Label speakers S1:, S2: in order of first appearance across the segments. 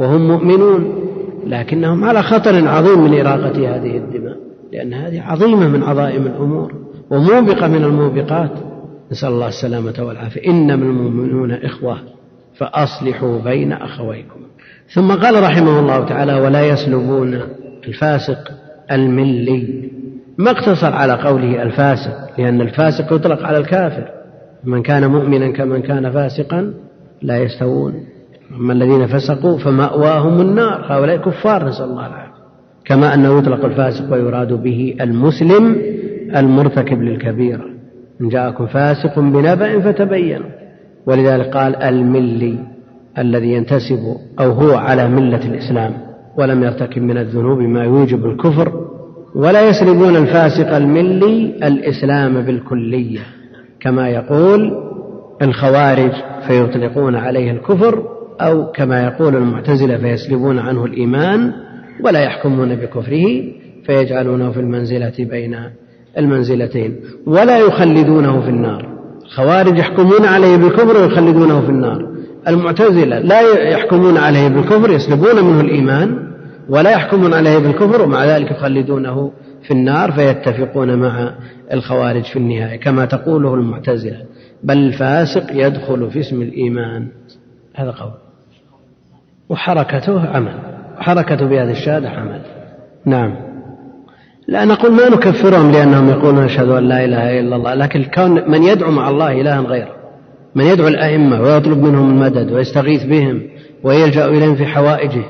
S1: وهم مؤمنون لكنهم على خطر عظيم من إراقة هذه الدماء لأن هذه عظيمة من عظائم الأمور وموبقة من الموبقات نسأل الله السلامة والعافية إنما المؤمنون إخوة فأصلحوا بين أخويكم ثم قال رحمه الله تعالى ولا يسلبون الفاسق الملي ما اقتصر على قوله الفاسق لأن الفاسق يطلق على الكافر من كان مؤمنا كمن كان فاسقا لا يستوون أما الذين فسقوا فمأواهم النار هؤلاء كفار نسأل الله العافية كما أنه يطلق الفاسق ويراد به المسلم المرتكب للكبيرة إن جاءكم فاسق بنبأ فتبينوا ولذلك قال الملي الذي ينتسب أو هو على ملة الإسلام ولم يرتكب من الذنوب ما يوجب الكفر ولا يسلبون الفاسق الملي الإسلام بالكلية كما يقول الخوارج فيطلقون عليه الكفر أو كما يقول المعتزلة فيسلبون عنه الإيمان ولا يحكمون بكفره فيجعلونه في المنزلة بين المنزلتين ولا يخلدونه في النار الخوارج يحكمون عليه بالكفر ويخلدونه في النار المعتزلة لا يحكمون عليه بالكفر يسلبون منه الإيمان ولا يحكمون عليه بالكفر ومع ذلك يخلدونه في النار فيتفقون مع الخوارج في النهاية كما تقوله المعتزلة بل الفاسق يدخل في اسم الإيمان هذا قول وحركته عمل حركته بهذه الشهادة عمل نعم لا نقول ما نكفرهم لأنهم يقولون أشهد أن لا إله إلا الله لكن كون من يدعو مع الله إلها غيره من يدعو الأئمة ويطلب منهم المدد ويستغيث بهم ويلجأ إليهم في حوائجه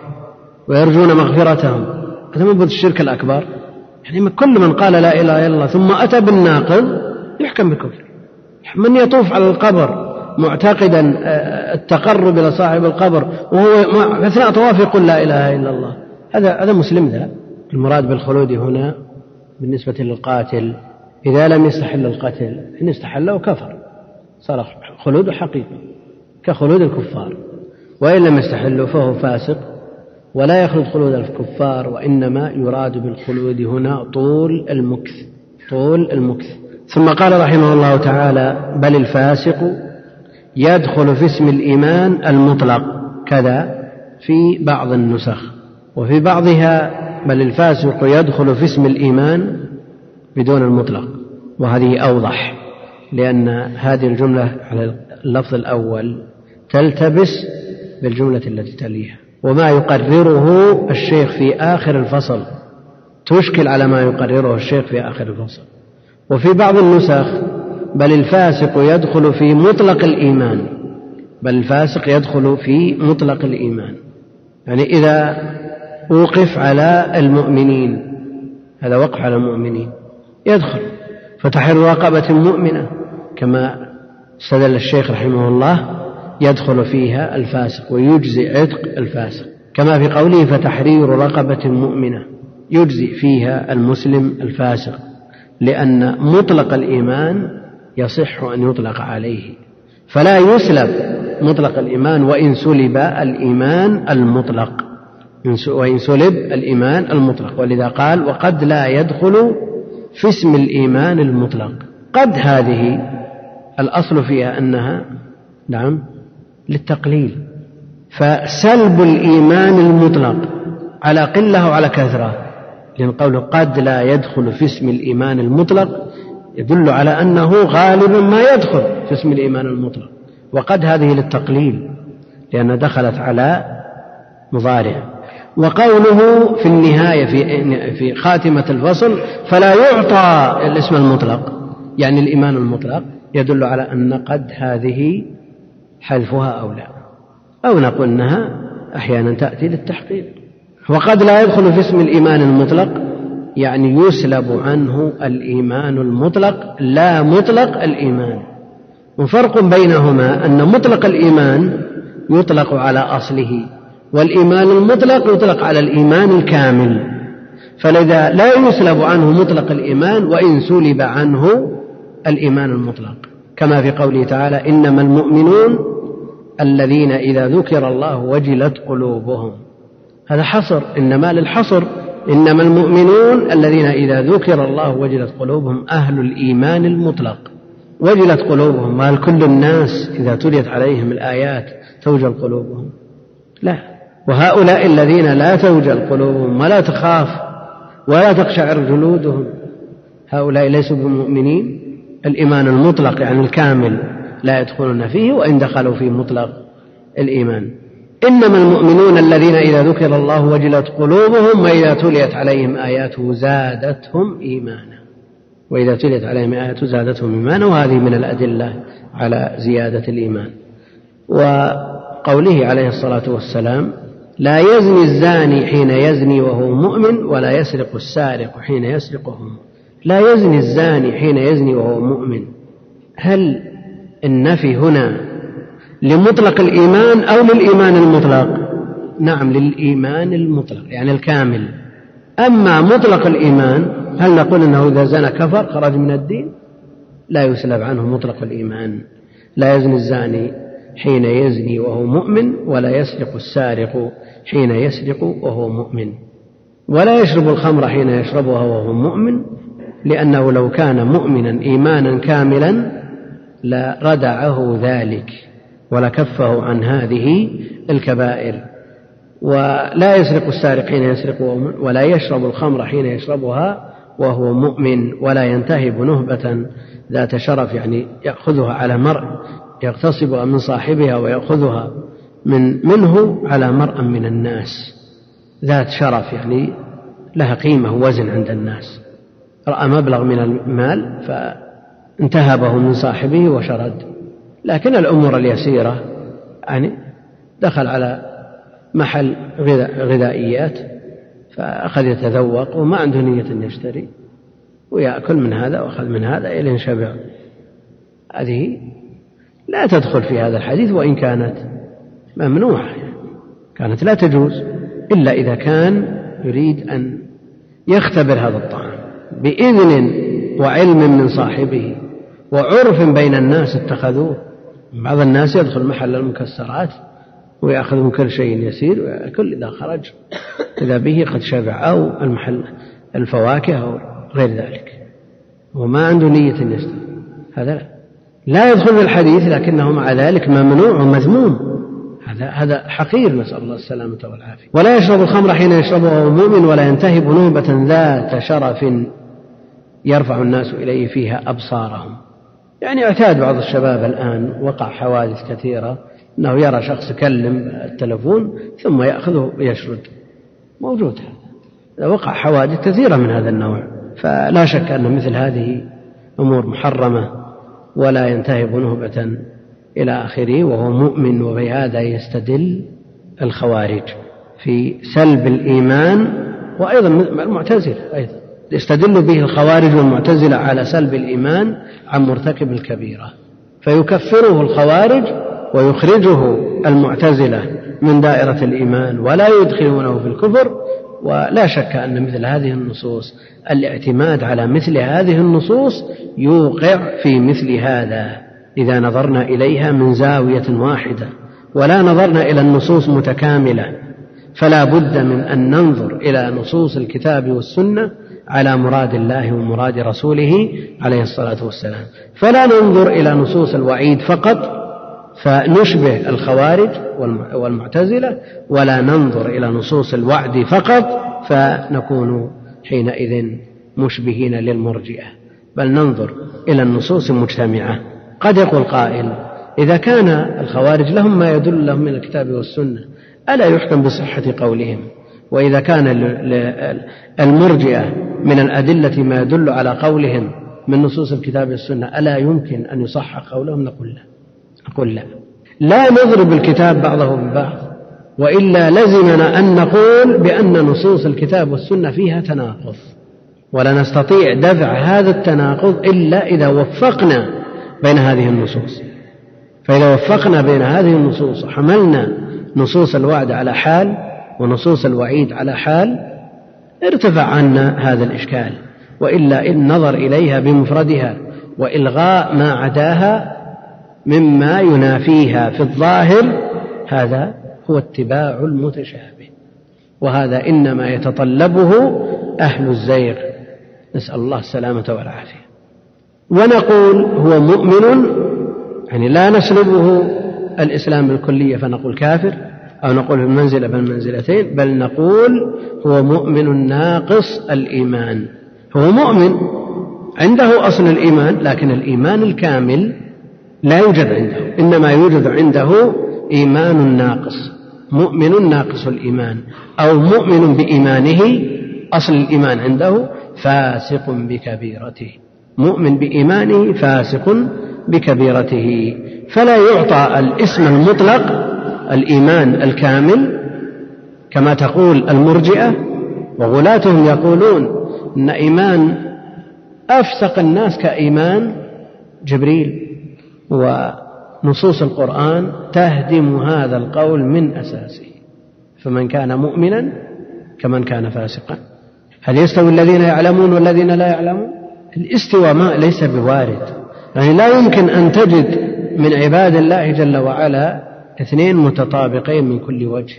S1: ويرجون مغفرتهم هذا من الشرك الأكبر يعني كل من قال لا إله إلا الله ثم أتى بالناقض يحكم بكفر من يطوف على القبر معتقدا آه، التقرب إلى صاحب القبر وهو أثناء طوافه يقول لا إله إلا الله هذا هذا مسلم ذا المراد بالخلود هنا بالنسبة للقاتل إذا لم يستحل القتل إن استحله كفر صار خلود حقيقي كخلود الكفار وإن لم يستحله فهو فاسق ولا يخلد خلود الكفار وإنما يراد بالخلود هنا طول المكث طول المكث ثم قال رحمه الله تعالى بل الفاسق يدخل في اسم الإيمان المطلق كذا في بعض النسخ وفي بعضها بل الفاسق يدخل في اسم الإيمان بدون المطلق وهذه أوضح لأن هذه الجملة على اللفظ الأول تلتبس بالجملة التي تليها وما يقرره الشيخ في آخر الفصل تشكل على ما يقرره الشيخ في آخر الفصل وفي بعض النسخ بل الفاسق يدخل في مطلق الإيمان بل الفاسق يدخل في مطلق الإيمان يعني إذا وقف على المؤمنين هذا وقف على المؤمنين يدخل فتحرير رقبة مؤمنة كما استدل الشيخ رحمه الله يدخل فيها الفاسق ويجزي عتق الفاسق كما في قوله فتحرير رقبة مؤمنة يجزي فيها المسلم الفاسق لأن مطلق الإيمان يصح أن يطلق عليه فلا يسلب مطلق الإيمان وإن سلب الإيمان المطلق وإن سلب الإيمان المطلق ولذا قال وقد لا يدخل في اسم الإيمان المطلق قد هذه الأصل فيها أنها نعم للتقليل فسلب الإيمان المطلق على قلة وعلى كثرة لأن قوله قد لا يدخل في اسم الإيمان المطلق يدل على أنه غالبا ما يدخل في اسم الإيمان المطلق وقد هذه للتقليل لأن دخلت على مضارع وقوله في النهاية في في خاتمة الفصل فلا يعطى الاسم المطلق يعني الإيمان المطلق يدل على أن قد هذه حلفها أو لا أو نقول أنها أحيانا تأتي للتحقيق وقد لا يدخل في اسم الإيمان المطلق يعني يسلب عنه الايمان المطلق لا مطلق الايمان وفرق بينهما ان مطلق الايمان يطلق على اصله والايمان المطلق يطلق على الايمان الكامل فلذا لا يسلب عنه مطلق الايمان وان سلب عنه الايمان المطلق كما في قوله تعالى انما المؤمنون الذين اذا ذكر الله وجلت قلوبهم هذا حصر انما للحصر إنما المؤمنون الذين إذا ذكر الله وجلت قلوبهم أهل الإيمان المطلق وجلت قلوبهم وهل كل الناس إذا تليت عليهم الآيات توجل قلوبهم لا وهؤلاء الذين لا توجل قلوبهم ولا تخاف ولا تقشعر جلودهم هؤلاء ليسوا بمؤمنين الإيمان المطلق يعني الكامل لا يدخلون فيه وإن دخلوا في مطلق الإيمان إنما المؤمنون الذين إذا ذكر الله وجلت قلوبهم وإذا تليت عليهم آياته زادتهم إيمانا وإذا تليت عليهم آياته زادتهم إيمانا وهذه من الأدلة على زيادة الإيمان وقوله عليه الصلاة والسلام لا يزني الزاني حين يزني وهو مؤمن ولا يسرق السارق حين يسرق وهو مؤمن لا يزني الزاني حين يزني وهو مؤمن هل النفي هنا لمطلق الإيمان أو للإيمان المطلق نعم للإيمان المطلق يعني الكامل أما مطلق الإيمان هل نقول أنه إذا زنى كفر خرج من الدين لا يسلب عنه مطلق الإيمان لا يزني الزاني حين يزني وهو مؤمن ولا يسرق السارق حين يسرق وهو مؤمن ولا يشرب الخمر حين يشربها وهو مؤمن لأنه لو كان مؤمنا إيمانا كاملا لردعه ذلك ولكفه عن هذه الكبائر ولا يسرق السارق حين يسرق ولا يشرب الخمر حين يشربها وهو مؤمن ولا ينتهب نهبة ذات شرف يعني يأخذها على مرء يغتصبها من صاحبها ويأخذها من منه على مرأ من الناس ذات شرف يعني لها قيمة ووزن عند الناس رأى مبلغ من المال فانتهبه من صاحبه وشرد لكن الأمور اليسيرة يعني دخل على محل غذائيات فأخذ يتذوق وما عنده نية يشتري ويأكل من هذا وأخذ من هذا إلى شبع هذه لا تدخل في هذا الحديث وإن كانت ممنوعة كانت لا تجوز إلا إذا كان يريد أن يختبر هذا الطعام بإذن وعلم من صاحبه وعرف بين الناس اتخذوه بعض الناس يدخل محل المكسرات ويأخذ من كل شيء يسير وكل إذا خرج إذا به قد شبع أو المحل الفواكه أو غير ذلك وما عنده نية يسير هذا لا لا يدخل في الحديث لكنه مع ذلك ممنوع ومذموم هذا هذا حقير نسأل الله السلامة والعافية ولا يشرب الخمر حين يشربها مؤمن ولا ينتهب نوبة ذات شرف يرفع الناس إليه فيها أبصارهم يعني اعتاد بعض الشباب الآن وقع حوادث كثيرة أنه يرى شخص يكلم التلفون ثم يأخذه ويشرد موجود هذا وقع حوادث كثيرة من هذا النوع فلا شك أن مثل هذه أمور محرمة ولا ينتهب نهبة إلى آخره وهو مؤمن وبهذا يستدل الخوارج في سلب الإيمان وأيضا المعتزلة أيضا يستدل به الخوارج والمعتزلة على سلب الإيمان عن مرتكب الكبيرة فيكفره الخوارج ويخرجه المعتزلة من دائرة الإيمان ولا يدخلونه في الكفر ولا شك أن مثل هذه النصوص الاعتماد على مثل هذه النصوص يوقع في مثل هذا إذا نظرنا إليها من زاوية واحدة ولا نظرنا إلى النصوص متكاملة فلا بد من أن ننظر إلى نصوص الكتاب والسنة على مراد الله ومراد رسوله عليه الصلاه والسلام فلا ننظر الى نصوص الوعيد فقط فنشبه الخوارج والمعتزله ولا ننظر الى نصوص الوعد فقط فنكون حينئذ مشبهين للمرجئه بل ننظر الى النصوص المجتمعه قد يقول قائل اذا كان الخوارج لهم ما يدل لهم من الكتاب والسنه الا يحكم بصحه قولهم واذا كان المرجئه من الأدلة ما يدل على قولهم من نصوص الكتاب والسنة ألا يمكن أن يصحح قولهم نقول لا نقول لا لا نضرب الكتاب بعضه ببعض وإلا لزمنا أن نقول بأن نصوص الكتاب والسنة فيها تناقض ولا نستطيع دفع هذا التناقض إلا إذا وفقنا بين هذه النصوص فإذا وفقنا بين هذه النصوص وحملنا نصوص الوعد على حال ونصوص الوعيد على حال ارتفع عنا هذا الإشكال وإلا إن نظر إليها بمفردها وإلغاء ما عداها مما ينافيها في الظاهر هذا هو اتباع المتشابه وهذا إنما يتطلبه أهل الزيغ نسأل الله السلامة والعافية ونقول هو مؤمن يعني لا نسلبه الإسلام بالكلية فنقول كافر أو نقول منزلة بل منزلتين بل نقول هو مؤمن ناقص الإيمان هو مؤمن عنده أصل الإيمان لكن الإيمان الكامل لا يوجد عنده إنما يوجد عنده إيمان ناقص مؤمن ناقص الإيمان أو مؤمن بإيمانه أصل الإيمان عنده فاسق بكبيرته مؤمن بإيمانه فاسق بكبيرته فلا يعطى الاسم المطلق الإيمان الكامل كما تقول المرجئة وغلاتهم يقولون أن إيمان أفسق الناس كإيمان جبريل ونصوص القرآن تهدم هذا القول من أساسه فمن كان مؤمنا كمن كان فاسقا هل يستوي الذين يعلمون والذين لا يعلمون الاستواء ما ليس بوارد يعني لا يمكن أن تجد من عباد الله جل وعلا اثنين متطابقين من كل وجه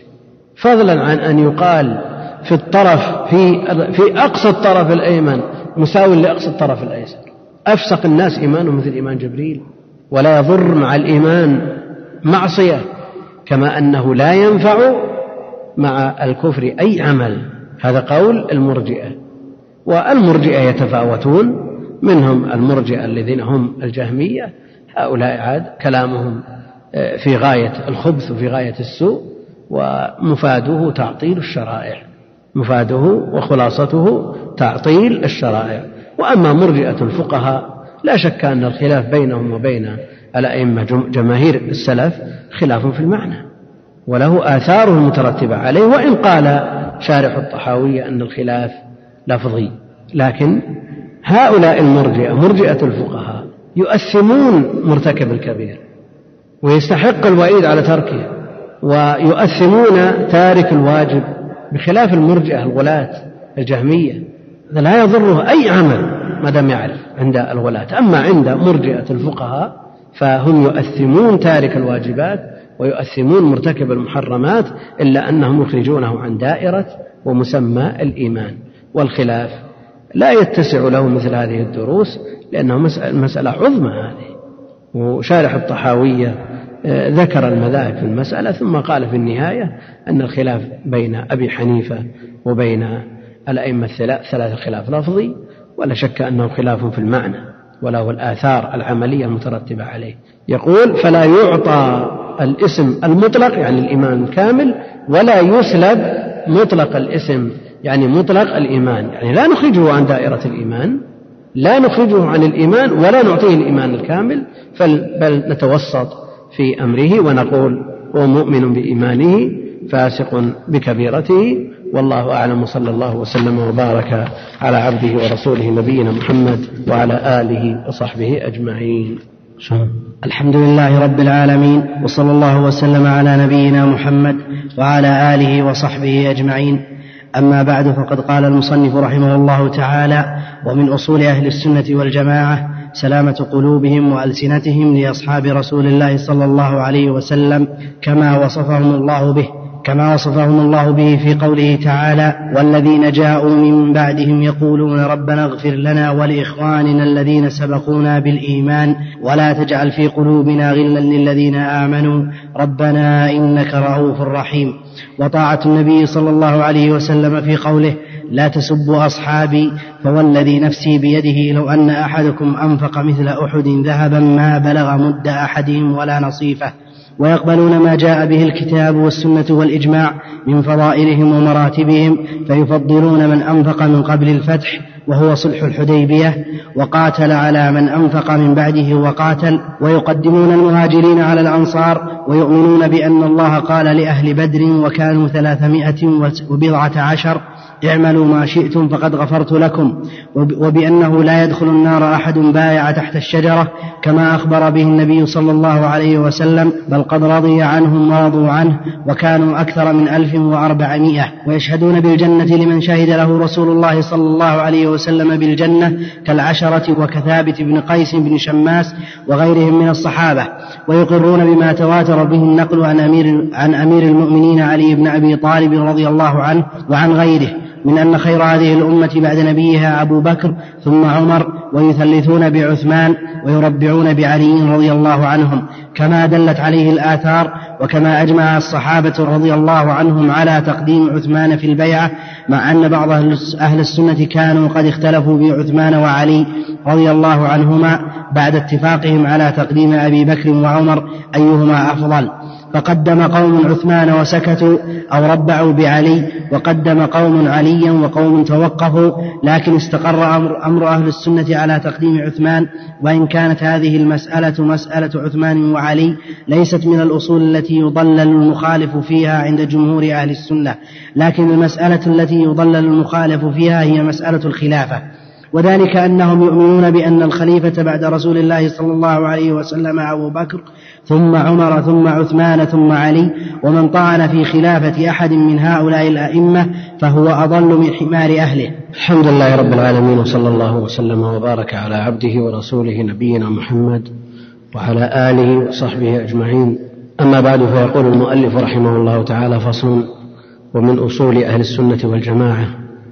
S1: فضلا عن أن يقال في الطرف في في أقصى الطرف الأيمن مساو لأقصى الطرف الأيسر أفسق الناس إيمانهم مثل إيمان جبريل ولا يضر مع الإيمان معصية كما أنه لا ينفع مع الكفر أي عمل هذا قول المرجئة والمرجئة يتفاوتون منهم المرجئة الذين هم الجهمية هؤلاء عاد كلامهم في غاية الخبث وفي غاية السوء ومفاده تعطيل الشرائع مفاده وخلاصته تعطيل الشرائع وأما مرجئة الفقهاء لا شك أن الخلاف بينهم وبين الأئمة جماهير السلف خلاف في المعنى وله آثاره المترتبة عليه وإن قال شارح الطحاوية أن الخلاف لفظي لكن هؤلاء المرجئة مرجئة الفقهاء يؤثمون مرتكب الكبير ويستحق الوعيد على تركه ويؤثمون تارك الواجب بخلاف المرجئة الغلاة الجهمية هذا لا يضره أي عمل ما دام يعرف عند الغلاة أما عند مرجئة الفقهاء فهم يؤثمون تارك الواجبات ويؤثمون مرتكب المحرمات إلا أنهم يخرجونه عن دائرة ومسمى الإيمان والخلاف لا يتسع له مثل هذه الدروس لأنه مسألة عظمى هذه وشارح الطحاوية ذكر المذاهب في المسألة ثم قال في النهاية أن الخلاف بين أبي حنيفة وبين الأئمة الثلاثة خلاف لفظي ولا شك أنه خلاف في المعنى وله الآثار العملية المترتبة عليه يقول فلا يعطى الاسم المطلق يعني الإيمان الكامل ولا يسلب مطلق الاسم يعني مطلق الإيمان يعني لا نخرجه عن دائرة الإيمان لا نخرجه عن الإيمان ولا نعطيه الإيمان الكامل بل نتوسط في امره ونقول هو مؤمن بايمانه فاسق بكبيرته والله اعلم وصلى الله وسلم وبارك على عبده ورسوله نبينا محمد وعلى اله وصحبه اجمعين
S2: الحمد لله رب العالمين وصلى الله وسلم على نبينا محمد وعلى اله وصحبه اجمعين اما بعد فقد قال المصنف رحمه الله تعالى ومن اصول اهل السنه والجماعه سلامة قلوبهم وألسنتهم لأصحاب رسول الله صلى الله عليه وسلم كما وصفهم الله به كما وصفهم الله به في قوله تعالى والذين جاءوا من بعدهم يقولون ربنا اغفر لنا ولاخواننا الذين سبقونا بالايمان ولا تجعل في قلوبنا غلا للذين امنوا ربنا انك رؤوف رحيم وطاعه النبي صلى الله عليه وسلم في قوله لا تسبوا أصحابي فوالذي نفسي بيده لو أن أحدكم أنفق مثل أحد ذهبا ما بلغ مد أحدهم ولا نصيفه ويقبلون ما جاء به الكتاب والسنة والإجماع من فضائلهم ومراتبهم فيفضلون من أنفق من قبل الفتح وهو صلح الحديبية وقاتل على من أنفق من بعده وقاتل ويقدمون المهاجرين على الأنصار ويؤمنون بأن الله قال لأهل بدر وكانوا ثلاثمائة وبضعة عشر اعملوا ما شئتم فقد غفرت لكم وبأنه لا يدخل النار أحد بايع تحت الشجرة كما أخبر به النبي صلى الله عليه وسلم بل قد رضي عنهم ورضوا عنه وكانوا أكثر من ألف وأربعمائة ويشهدون بالجنة لمن شهد له رسول الله صلى الله عليه وسلم بالجنة كالعشرة وكثابت بن قيس بن شماس وغيرهم من الصحابة ويقرون بما تواتر به النقل عن أمير, عن أمير المؤمنين علي بن أبي طالب رضي الله عنه وعن غيره من أن خير هذه الأمة بعد نبيها أبو بكر ثم عمر ويثلثون بعثمان ويربعون بعلي رضي الله عنهم كما دلت عليه الآثار وكما أجمع الصحابة رضي الله عنهم على تقديم عثمان في البيعة مع أن بعض أهل السنة كانوا قد اختلفوا بعثمان وعلي رضي الله عنهما بعد اتفاقهم على تقديم أبي بكر وعمر أيهما أفضل فقدم قوم عثمان وسكتوا أو ربعوا بعلي وقدم قوم عليا وقوم توقفوا لكن استقر أمر, أمر أهل السنة على تقديم عثمان وإن كانت هذه المسألة مسألة عثمان وعلي ليست من الأصول التي يضلل المخالف فيها عند جمهور أهل السنة لكن المسألة التي يضلل المخالف فيها هي مسألة الخلافة وذلك أنهم يؤمنون بأن الخليفة بعد رسول الله صلى الله عليه وسلم أبو بكر ثم عمر ثم عثمان ثم علي ومن طعن في خلافة أحد من هؤلاء الأئمة فهو أضل من حمار أهله
S1: الحمد لله رب العالمين وصلى الله وسلم وبارك على عبده ورسوله نبينا محمد وعلى آله وصحبه أجمعين أما بعد فيقول المؤلف رحمه الله تعالى فصل ومن أصول أهل السنة والجماعة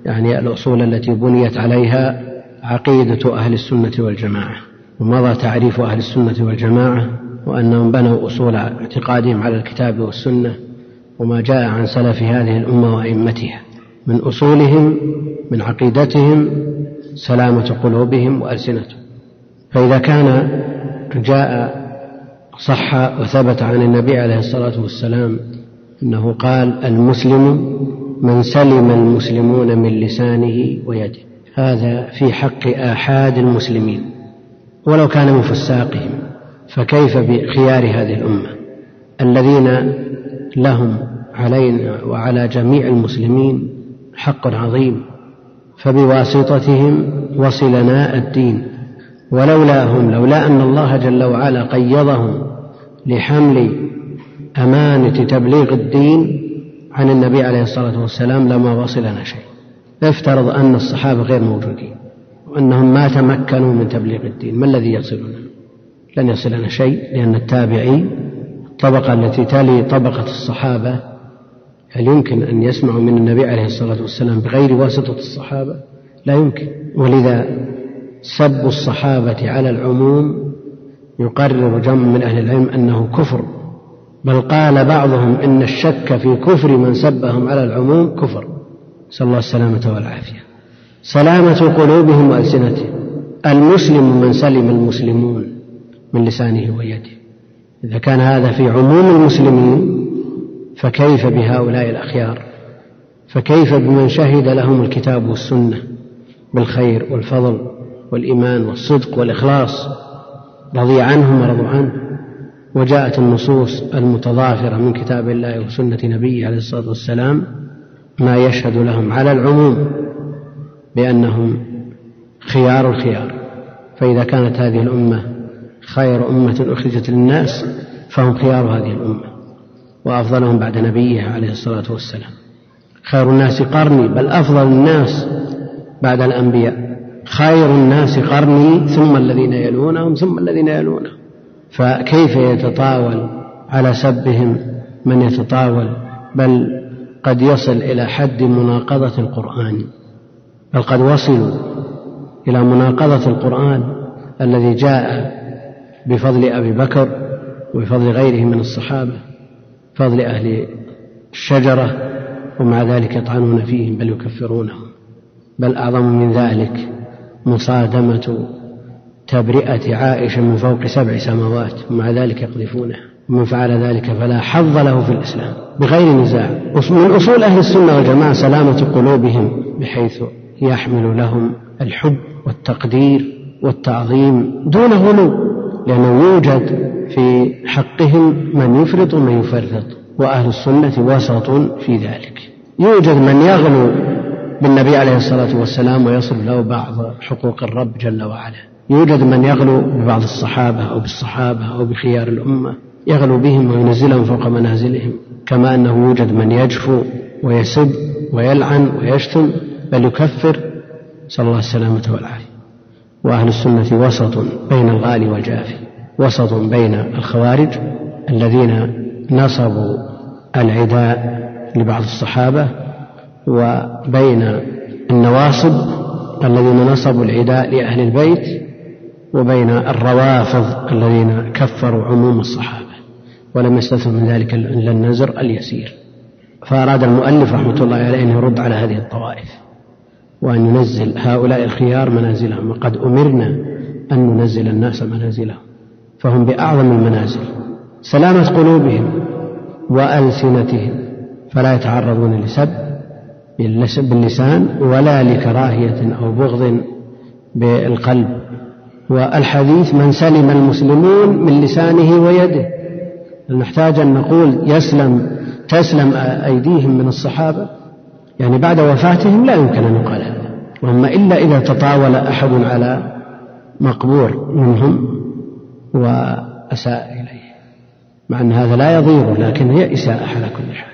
S1: يعني الأصول التي بنيت عليها عقيدة أهل السنة والجماعة ومضى تعريف أهل السنة والجماعة وأنهم بنوا أصول اعتقادهم على الكتاب والسنة وما جاء عن سلف هذه الأمة وأئمتها من أصولهم من عقيدتهم سلامة قلوبهم وألسنتهم فإذا كان جاء صح وثبت عن النبي عليه الصلاة والسلام أنه قال المسلم من سلم المسلمون من لسانه ويده هذا في حق آحاد المسلمين ولو كان من فساقهم فكيف بخيار هذه الأمة الذين لهم علينا وعلى جميع المسلمين حق عظيم فبواسطتهم وصلنا الدين ولولاهم لولا أن الله جل وعلا قيضهم لحمل أمانة تبليغ الدين عن النبي عليه الصلاة والسلام لما وصلنا شيء افترض أن الصحابة غير موجودين وأنهم ما تمكنوا من تبليغ الدين ما الذي يصلنا لن يصلنا شيء لأن التابعي الطبقة التي تلي طبقة الصحابة هل يمكن أن يسمعوا من النبي عليه الصلاة والسلام بغير واسطة الصحابة؟ لا يمكن ولذا سب الصحابة على العموم يقرر جمع من أهل العلم أنه كفر بل قال بعضهم إن الشك في كفر من سبهم على العموم كفر نسأل الله السلامة والعافية سلامة قلوبهم وألسنتهم المسلم من سلم المسلمون من لسانه ويده إذا كان هذا في عموم المسلمين فكيف بهؤلاء الأخيار فكيف بمن شهد لهم الكتاب والسنة بالخير والفضل والإيمان والصدق والإخلاص رضي عنهم ورضوا عنه وجاءت النصوص المتضافرة من كتاب الله وسنة نبيه عليه الصلاة والسلام ما يشهد لهم على العموم بأنهم خيار الخيار فإذا كانت هذه الأمة خير أمة أخرجت للناس فهم خيار هذه الأمة وأفضلهم بعد نبيه عليه الصلاة والسلام خير الناس قرني بل أفضل الناس بعد الأنبياء خير الناس قرني ثم الذين يلونهم ثم الذين يلونهم فكيف يتطاول على سبهم من يتطاول بل قد يصل إلى حد مناقضة القرآن بل قد وصلوا إلى مناقضة القرآن الذي جاء بفضل أبي بكر وبفضل غيره من الصحابة فضل أهل الشجرة ومع ذلك يطعنون فيهم بل يكفرونهم بل أعظم من ذلك مصادمة تبرئة عائشة من فوق سبع سماوات ومع ذلك يقذفونه ومن فعل ذلك فلا حظ له في الإسلام بغير نزاع من أصول أهل السنة والجماعة سلامة قلوبهم بحيث يحمل لهم الحب والتقدير والتعظيم دون غلو لأنه يوجد في حقهم من يفرط ومن يفرط وأهل السنة وسط في ذلك يوجد من يغلو بالنبي عليه الصلاة والسلام ويصرف له بعض حقوق الرب جل وعلا يوجد من يغلو ببعض الصحابة أو بالصحابة أو بخيار الأمة يغلو بهم وينزلهم فوق منازلهم كما أنه يوجد من يجفو ويسب ويلعن ويشتم بل يكفر صلى الله السلامة والعافية وأهل السنة وسط بين الغالي والجافي وسط بين الخوارج الذين نصبوا العداء لبعض الصحابة وبين النواصب الذين نصبوا العداء لأهل البيت وبين الروافض الذين كفروا عموم الصحابة ولم يستثنوا من ذلك إلا النزر اليسير فأراد المؤلف رحمة الله عليه أن يرد على هذه الطوائف وأن ينزل هؤلاء الخيار منازلهم وقد أمرنا أن ننزل الناس منازلهم فهم بأعظم المنازل سلامة قلوبهم وألسنتهم فلا يتعرضون لسب باللسان ولا لكراهية أو بغض بالقلب والحديث من سلم المسلمون من لسانه ويده نحتاج أن نقول يسلم تسلم أيديهم من الصحابة يعني بعد وفاتهم لا يمكن أن يقال هذا وهم إلا إذا تطاول أحد على مقبور منهم وأساء إليه مع أن هذا لا يضيق لكن هي إساءة على كل حال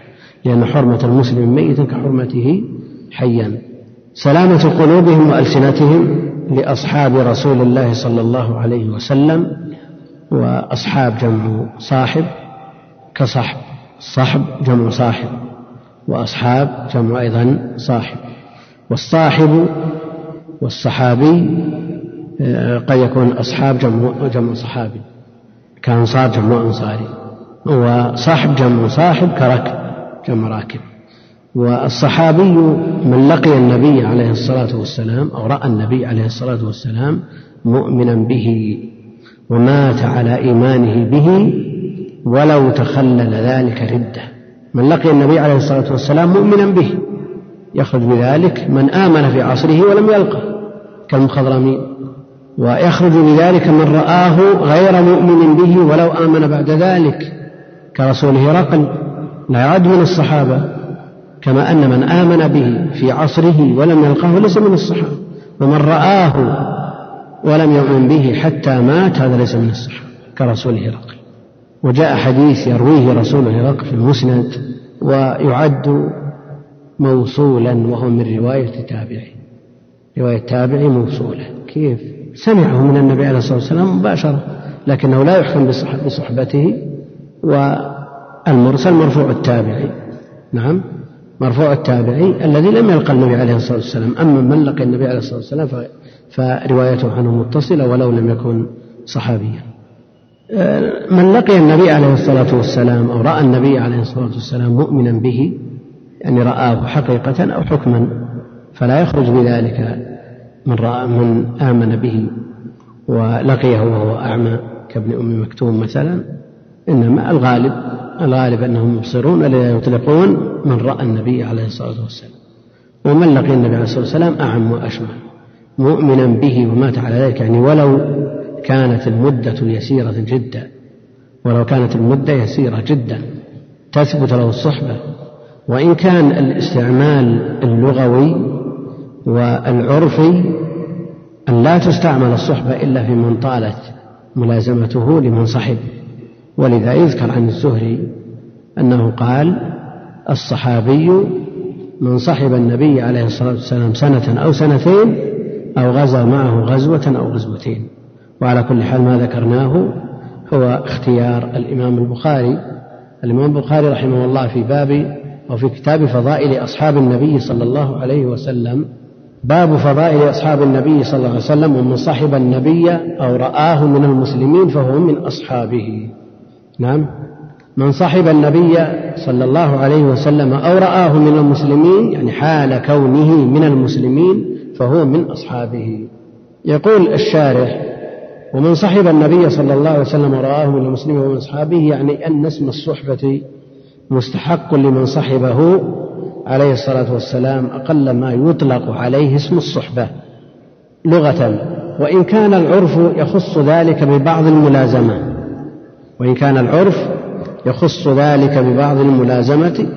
S1: لأن حرمة المسلم ميتا كحرمته حيا سلامة قلوبهم وألسنتهم لأصحاب رسول الله صلى الله عليه وسلم وأصحاب جمع صاحب كصحب صحب جمع صاحب وأصحاب جمع أيضا صاحب والصاحب والصحابي آه، قد يكون أصحاب جمع, جمع صحابي كأنصار جمع أنصاري وصاحب جمع صاحب كركب جمع راكب والصحابي من لقي النبي عليه الصلاة والسلام أو رأى النبي عليه الصلاة والسلام مؤمنا به ومات على إيمانه به ولو تخلل ذلك رده من لقي النبي عليه الصلاة والسلام مؤمنا به يخرج بذلك من آمن في عصره ولم يلقه كالمخضرمي ويخرج بذلك من رآه غير مؤمن به ولو آمن بعد ذلك كرسول هرقل لا يعد من الصحابة كما أن من آمن به في عصره ولم يلقه ليس من الصحابة ومن رآه ولم يؤمن به حتى مات هذا ليس من الصحابة كرسول هرقل وجاء حديث يرويه رسول العراق في المسند ويعد موصولا وهو من رواية تابعي رواية تابعي موصولة كيف سمعه من النبي عليه الصلاة والسلام مباشرة لكنه لا يحكم بصحبته والمرسل مرفوع التابعي نعم مرفوع التابعي الذي لم يلقى النبي عليه الصلاة والسلام أما من لقي النبي عليه الصلاة والسلام فروايته عنه متصلة ولو لم يكن صحابيا من لقي النبي عليه الصلاة والسلام أو رأى النبي عليه الصلاة والسلام مؤمنا به يعني رآه حقيقة أو حكما فلا يخرج بذلك من رأى من آمن به ولقيه وهو أعمى كابن أم مكتوم مثلا إنما الغالب الغالب أنهم مبصرون ولا يطلقون من رأى النبي عليه الصلاة والسلام ومن لقي النبي عليه الصلاة والسلام أعم وأشمل مؤمنا به ومات على ذلك يعني ولو كانت المدة يسيرة جدا ولو كانت المدة يسيرة جدا تثبت له الصحبة وإن كان الاستعمال اللغوي والعرفي أن لا تستعمل الصحبة إلا في من طالت ملازمته لمن صحب ولذا يذكر عن الزهري أنه قال الصحابي من صحب النبي عليه الصلاة والسلام سنة أو سنتين أو غزا معه غزوة أو غزوتين وعلى كل حال ما ذكرناه هو اختيار الإمام البخاري الإمام البخاري رحمه الله في باب أو في كتاب فضائل أصحاب النبي صلى الله عليه وسلم باب فضائل أصحاب النبي صلى الله عليه وسلم ومن صحب النبي أو رآه من المسلمين فهو من أصحابه نعم من صحب النبي صلى الله عليه وسلم أو رآه من المسلمين يعني حال كونه من المسلمين فهو من أصحابه يقول الشارح ومن صحب النبي صلى الله عليه وسلم ورآه من المسلمين ومن أصحابه يعني أن اسم الصحبة مستحق لمن صحبه عليه الصلاة والسلام أقل ما يطلق عليه اسم الصحبة لغة وإن كان العرف يخص ذلك ببعض الملازمة وإن كان العرف يخص ذلك ببعض الملازمة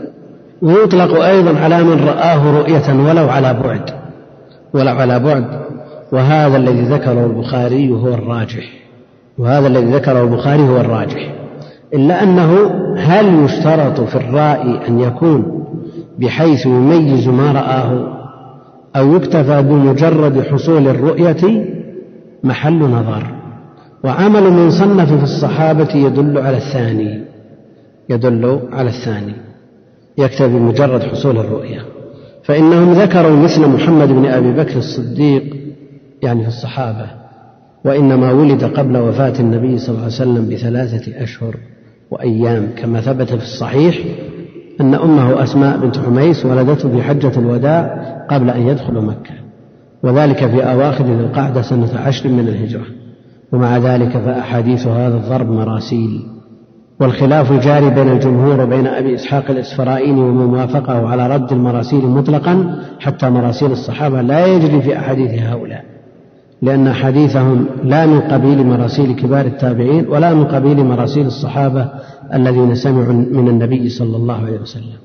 S1: ويطلق أيضا على من رآه رؤية ولو على بعد ولو على بعد وهذا الذي ذكره البخاري هو الراجح وهذا الذي ذكره البخاري هو الراجح إلا أنه هل يشترط في الرائي أن يكون بحيث يميز ما رآه أو يكتفى بمجرد حصول الرؤية محل نظر وعمل من صنف في الصحابة يدل على الثاني يدل على الثاني يكتفي بمجرد حصول الرؤية فإنهم ذكروا مثل محمد بن أبي بكر الصديق يعني في الصحابة وإنما ولد قبل وفاة النبي صلى الله عليه وسلم بثلاثة أشهر وأيام كما ثبت في الصحيح أن أمه أسماء بنت حميس ولدته في حجة الوداع قبل أن يدخل مكة وذلك في أواخر ذي القعدة سنة عشر من الهجرة ومع ذلك فأحاديث هذا الضرب مراسيل والخلاف الجاري بين الجمهور وبين أبي إسحاق الإسفرائيني ومن وافقه على رد المراسيل مطلقا حتى مراسيل الصحابة لا يجري في أحاديث هؤلاء لأن حديثهم لا من قبيل مراسيل كبار التابعين ولا من قبيل مراسيل الصحابة الذين سمعوا من النبي صلى الله عليه وسلم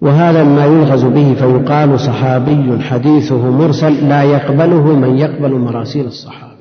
S1: وهذا ما يلغز به فيقال صحابي حديثه مرسل لا يقبله من يقبل مراسيل الصحابة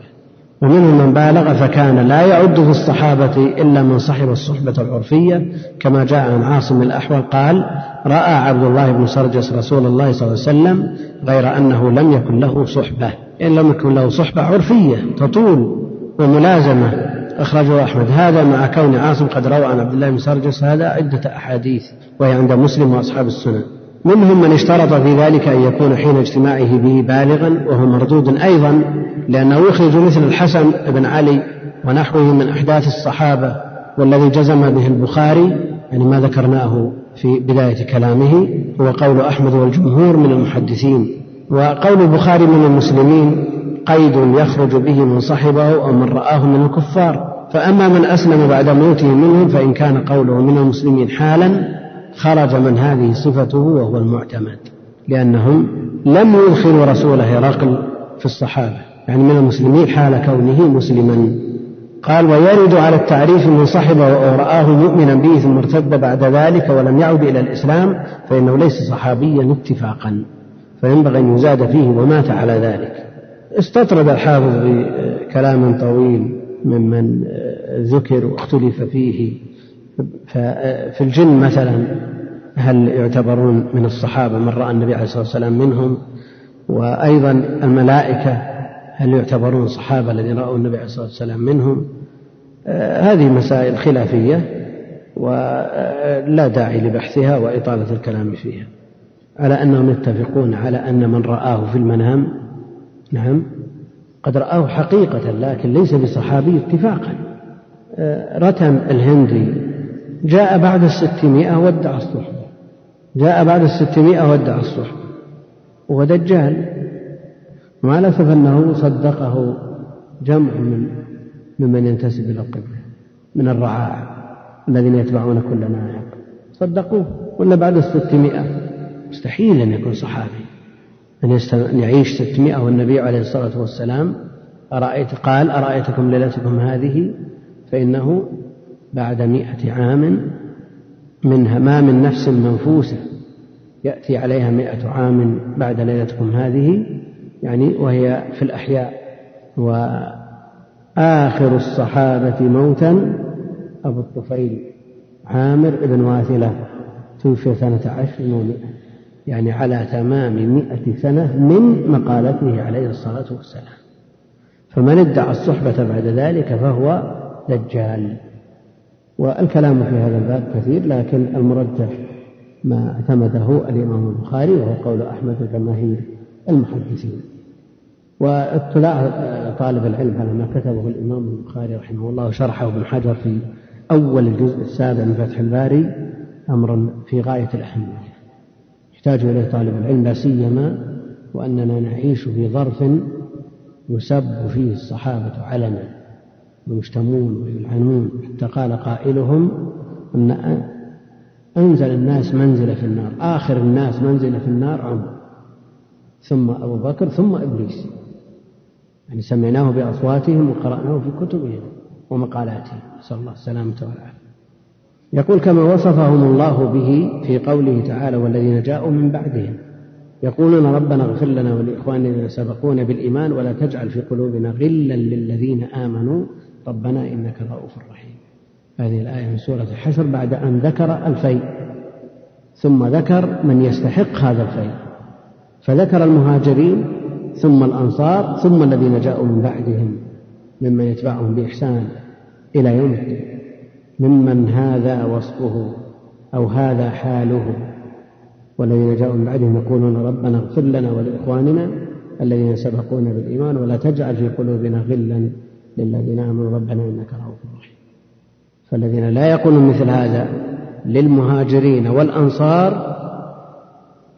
S1: ومنهم من بالغ فكان لا يعد في الصحابة إلا من صحب الصحبة العرفية كما جاء عن عاصم الأحول قال رأى عبد الله بن سرجس رسول الله صلى الله عليه وسلم غير أنه لم يكن له صحبة إن لم يكن له صحبة عرفية تطول وملازمة أخرجه أحمد هذا مع كون عاصم قد روى عن عبد الله بن سرجس هذا عدة أحاديث وهي عند مسلم وأصحاب السنن منهم من اشترط في ذلك أن يكون حين اجتماعه به بالغا وهو مردود أيضا لأنه يخرج مثل الحسن بن علي ونحوه من أحداث الصحابة والذي جزم به البخاري يعني ما ذكرناه في بداية كلامه هو قول أحمد والجمهور من المحدثين وقول البخاري من المسلمين قيد يخرج به من صحبه أو من رآه من الكفار فأما من أسلم بعد موته منهم فإن كان قوله من المسلمين حالا خرج من هذه صفته وهو المعتمد لأنهم لم يدخلوا رسول هرقل في الصحابة يعني من المسلمين حال كونه مسلما قال ويرد على التعريف من صحبه ورآه مؤمنا به ثم ارتد بعد ذلك ولم يعد إلى الإسلام فإنه ليس صحابيا اتفاقا فينبغي أن يزاد فيه ومات على ذلك استطرد الحافظ بكلام طويل ممن ذكر واختلف فيه ففي الجن مثلا هل يعتبرون من الصحابة من رأى النبي عليه الصلاة والسلام منهم وأيضا الملائكة هل يعتبرون صحابة الذين رأوا النبي عليه الصلاة والسلام منهم آه، هذه مسائل خلافية ولا آه، داعي لبحثها وإطالة الكلام فيها على أنهم يتفقون على أن من رآه في المنام نعم قد رآه حقيقة لكن ليس بصحابي اتفاقا آه، رتم الهندي جاء بعد الستمائة ودع الصحبة جاء بعد الستمائة ودع الصحبة ودجال مع الأسف أنه صدقه جمع من ممن ينتسب إلى القبلة من الرعاع الذين يتبعون كل ناعق صدقوه ولا بعد الستمائة مستحيل أن يكون صحابي أن, أن يعيش ستمائة والنبي عليه الصلاة والسلام أرأيت قال أرأيتكم ليلتكم هذه فإنه بعد مئة عام من همام نفس منفوسة يأتي عليها مئة عام بعد ليلتكم هذه يعني وهي في الأحياء وآخر الصحابة موتا أبو الطفيل عامر بن واثلة توفي سنة عشر ومئة يعني على تمام مئة سنة من مقالته عليه الصلاة والسلام فمن ادعى الصحبة بعد ذلك فهو دجال والكلام في هذا الباب كثير لكن المرجح ما اعتمده الإمام البخاري وهو قول أحمد وجماهير المحدثين واطلاع آه، طالب العلم على ما كتبه الإمام البخاري رحمه الله وشرحه ابن حجر في أول الجزء السابع من فتح الباري أمر في غاية الأهمية يحتاج إليه طالب العلم لا سيما وأننا نعيش في ظرف يسب فيه الصحابة علنا ويشتمون ويلعنون حتى قال قائلهم أن أنزل الناس منزلة في النار آخر الناس منزلة في النار عمر ثم أبو بكر ثم إبليس يعني سمعناه بأصواتهم وقرأناه في كتبهم ومقالاتهم نسأل الله السلامة والعافية يقول كما وصفهم الله به في قوله تعالى والذين جاءوا من بعدهم يقولون ربنا اغفر لنا ولإخواننا الذين سبقونا بالإيمان ولا تجعل في قلوبنا غلا للذين آمنوا ربنا إنك رؤوف رحيم هذه الآية من سورة الحشر بعد أن ذكر الفيء ثم ذكر من يستحق هذا الفيء فذكر المهاجرين ثم الأنصار ثم الذين جاءوا من بعدهم ممن يتبعهم بإحسان إلى يوم الدين ممن هذا وصفه أو هذا حاله والذين جاءوا من بعدهم يقولون ربنا اغفر لنا ولإخواننا الذين سبقونا بالإيمان ولا تجعل في قلوبنا غلا للذين آمنوا ربنا إنك رؤوف رحيم فالذين لا يقولون مثل هذا للمهاجرين والأنصار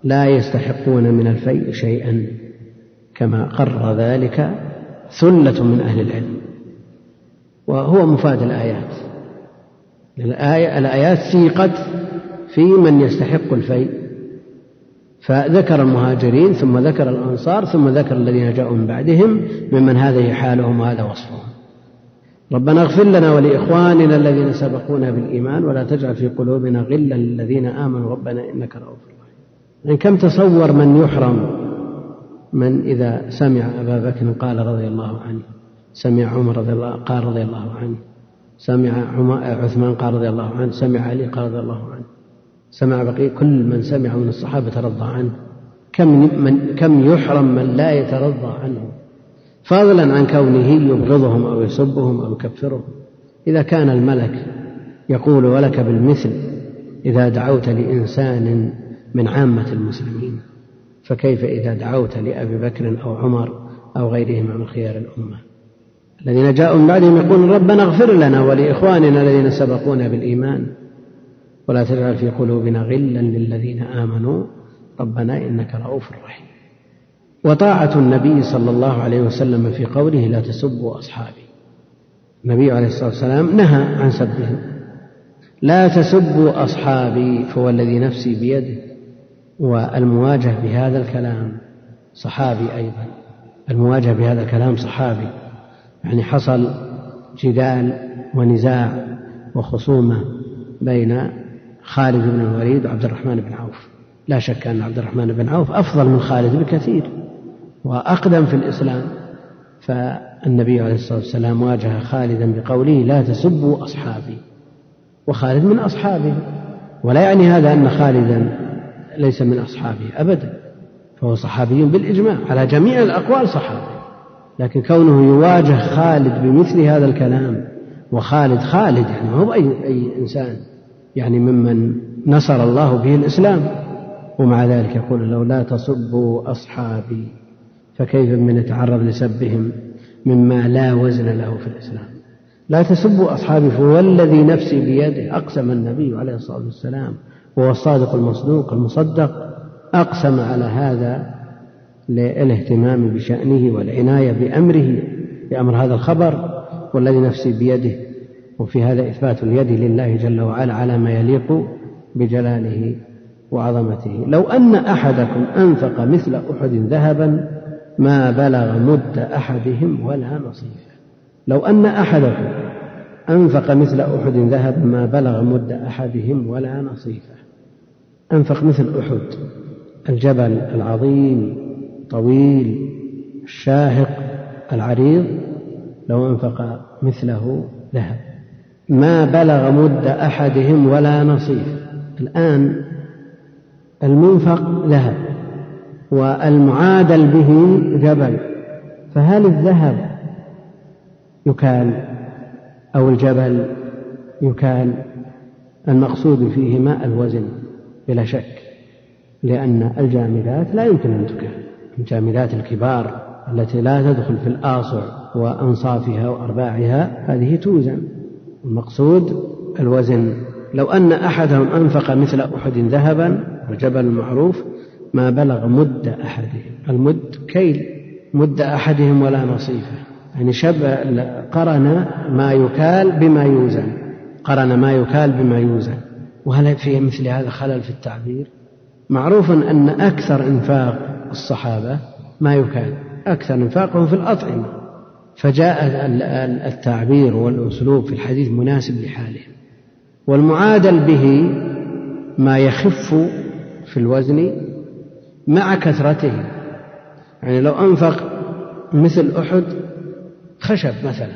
S1: لا يستحقون من الفيء شيئا كما قرر ذلك ثلة من أهل العلم وهو مفاد الآيات الآية الآيات سيقت في من يستحق الفيء فذكر المهاجرين ثم ذكر الأنصار ثم ذكر الذين جاءوا من بعدهم ممن هذه حالهم وهذا وصفهم ربنا اغفر لنا ولإخواننا الذين سبقونا بالإيمان ولا تجعل في قلوبنا غلا للذين آمنوا ربنا إنك رؤوف رحيم يعني كم تصور من يحرم من إذا سمع أبا بكر قال رضي الله عنه سمع عمر رضي الله قال رضي الله عنه سمع عثمان قال رضي الله عنه سمع علي قال رضي الله عنه سمع بقية كل من سمعه من الصحابة ترضى عنه كم من كم يحرم من لا يترضى عنه فضلا عن كونه يبغضهم أو يسبهم أو يكفرهم إذا كان الملك يقول ولك بالمثل إذا دعوت لإنسان من عامة المسلمين فكيف إذا دعوت لأبي بكر أو عمر أو غيرهما من خيار الأمة الذين جاءوا من بعدهم يقولون ربنا اغفر لنا ولإخواننا الذين سبقونا بالإيمان ولا تجعل في قلوبنا غلا للذين آمنوا ربنا إنك رؤوف رحيم وطاعة النبي صلى الله عليه وسلم في قوله لا تسبوا أصحابي النبي عليه الصلاة والسلام نهى عن سبهم لا تسبوا أصحابي فهو الذي نفسي بيده والمواجهة بهذا الكلام صحابي أيضا المواجهة بهذا الكلام صحابي يعني حصل جدال ونزاع وخصومة بين خالد بن الوليد وعبد الرحمن بن عوف لا شك أن عبد الرحمن بن عوف أفضل من خالد بكثير وأقدم في الإسلام فالنبي عليه الصلاة والسلام واجه خالدا بقوله لا تسبوا أصحابي وخالد من أصحابه ولا يعني هذا أن خالدا ليس من أصحابه أبدا فهو صحابي بالإجماع على جميع الأقوال صحابي لكن كونه يواجه خالد بمثل هذا الكلام وخالد خالد يعني ما هو أي, أي إنسان يعني ممن نصر الله به الإسلام ومع ذلك يقول له لا تصبوا أصحابي فكيف من يتعرض لسبهم مما لا وزن له في الإسلام لا تسبوا أصحابي فوالذي نفسي بيده أقسم النبي عليه الصلاة والسلام وهو الصادق المصدوق المصدق أقسم على هذا للاهتمام بشأنه والعناية بأمره بأمر هذا الخبر والذي نفسي بيده وفي هذا إثبات اليد لله جل وعلا على ما يليق بجلاله وعظمته لو أن أحدكم أنفق مثل أحد ذهبا ما بلغ مد أحدهم ولا نصيفه لو أن أحدكم أنفق مثل أحد ذهبا ما بلغ مد أحدهم ولا نصيفه أنفق مثل أحد الجبل العظيم طويل الشاهق العريض لو أنفق مثله ذهب ما بلغ مد أحدهم ولا نصيف الآن المنفق ذهب والمعادل به جبل فهل الذهب يكال أو الجبل يكال المقصود فيهما الوزن بلا شك لأن الجامدات لا يمكن أن تكال الجامدات الكبار التي لا تدخل في الآصع وأنصافها وأرباعها هذه توزن المقصود الوزن لو أن أحدهم أنفق مثل أحد ذهبا وجبل معروف ما بلغ مد أحدهم المد كيل مد أحدهم ولا نصيفه يعني شبه قرن ما يكال بما يوزن قرن ما يكال بما يوزن وهل في مثل هذا خلل في التعبير معروف أن أكثر إنفاق الصحابة ما يكال أكثر إنفاقهم في الأطعمة فجاء التعبير والأسلوب في الحديث مناسب لحاله والمعادل به ما يخف في الوزن مع كثرته يعني لو أنفق مثل أحد خشب مثلا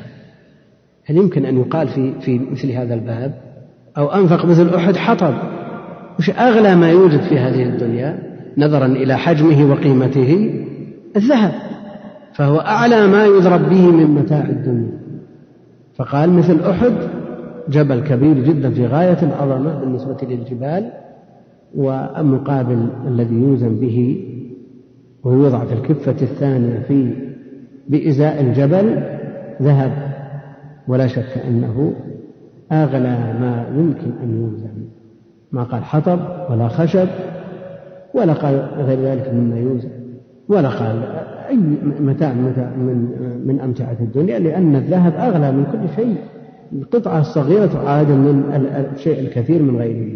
S1: هل يمكن أن يقال في في مثل هذا الباب أو أنفق مثل أحد حطب وش أغلى ما يوجد في هذه الدنيا نظرا إلى حجمه وقيمته الذهب فهو أعلى ما يضرب به من متاع الدنيا فقال مثل أحد جبل كبير جدا في غاية العظمة بالنسبة للجبال والمقابل الذي يوزن به ويوضع في الكفة الثانية في بإزاء الجبل ذهب ولا شك أنه أغلى ما يمكن أن يوزن ما قال حطب ولا خشب ولا قال غير ذلك مما يوزن ولا قال أي متاع, متاع من, من أمتعة الدنيا لأن الذهب أغلى من كل شيء القطعة الصغيرة تعادل من الشيء الكثير من غيره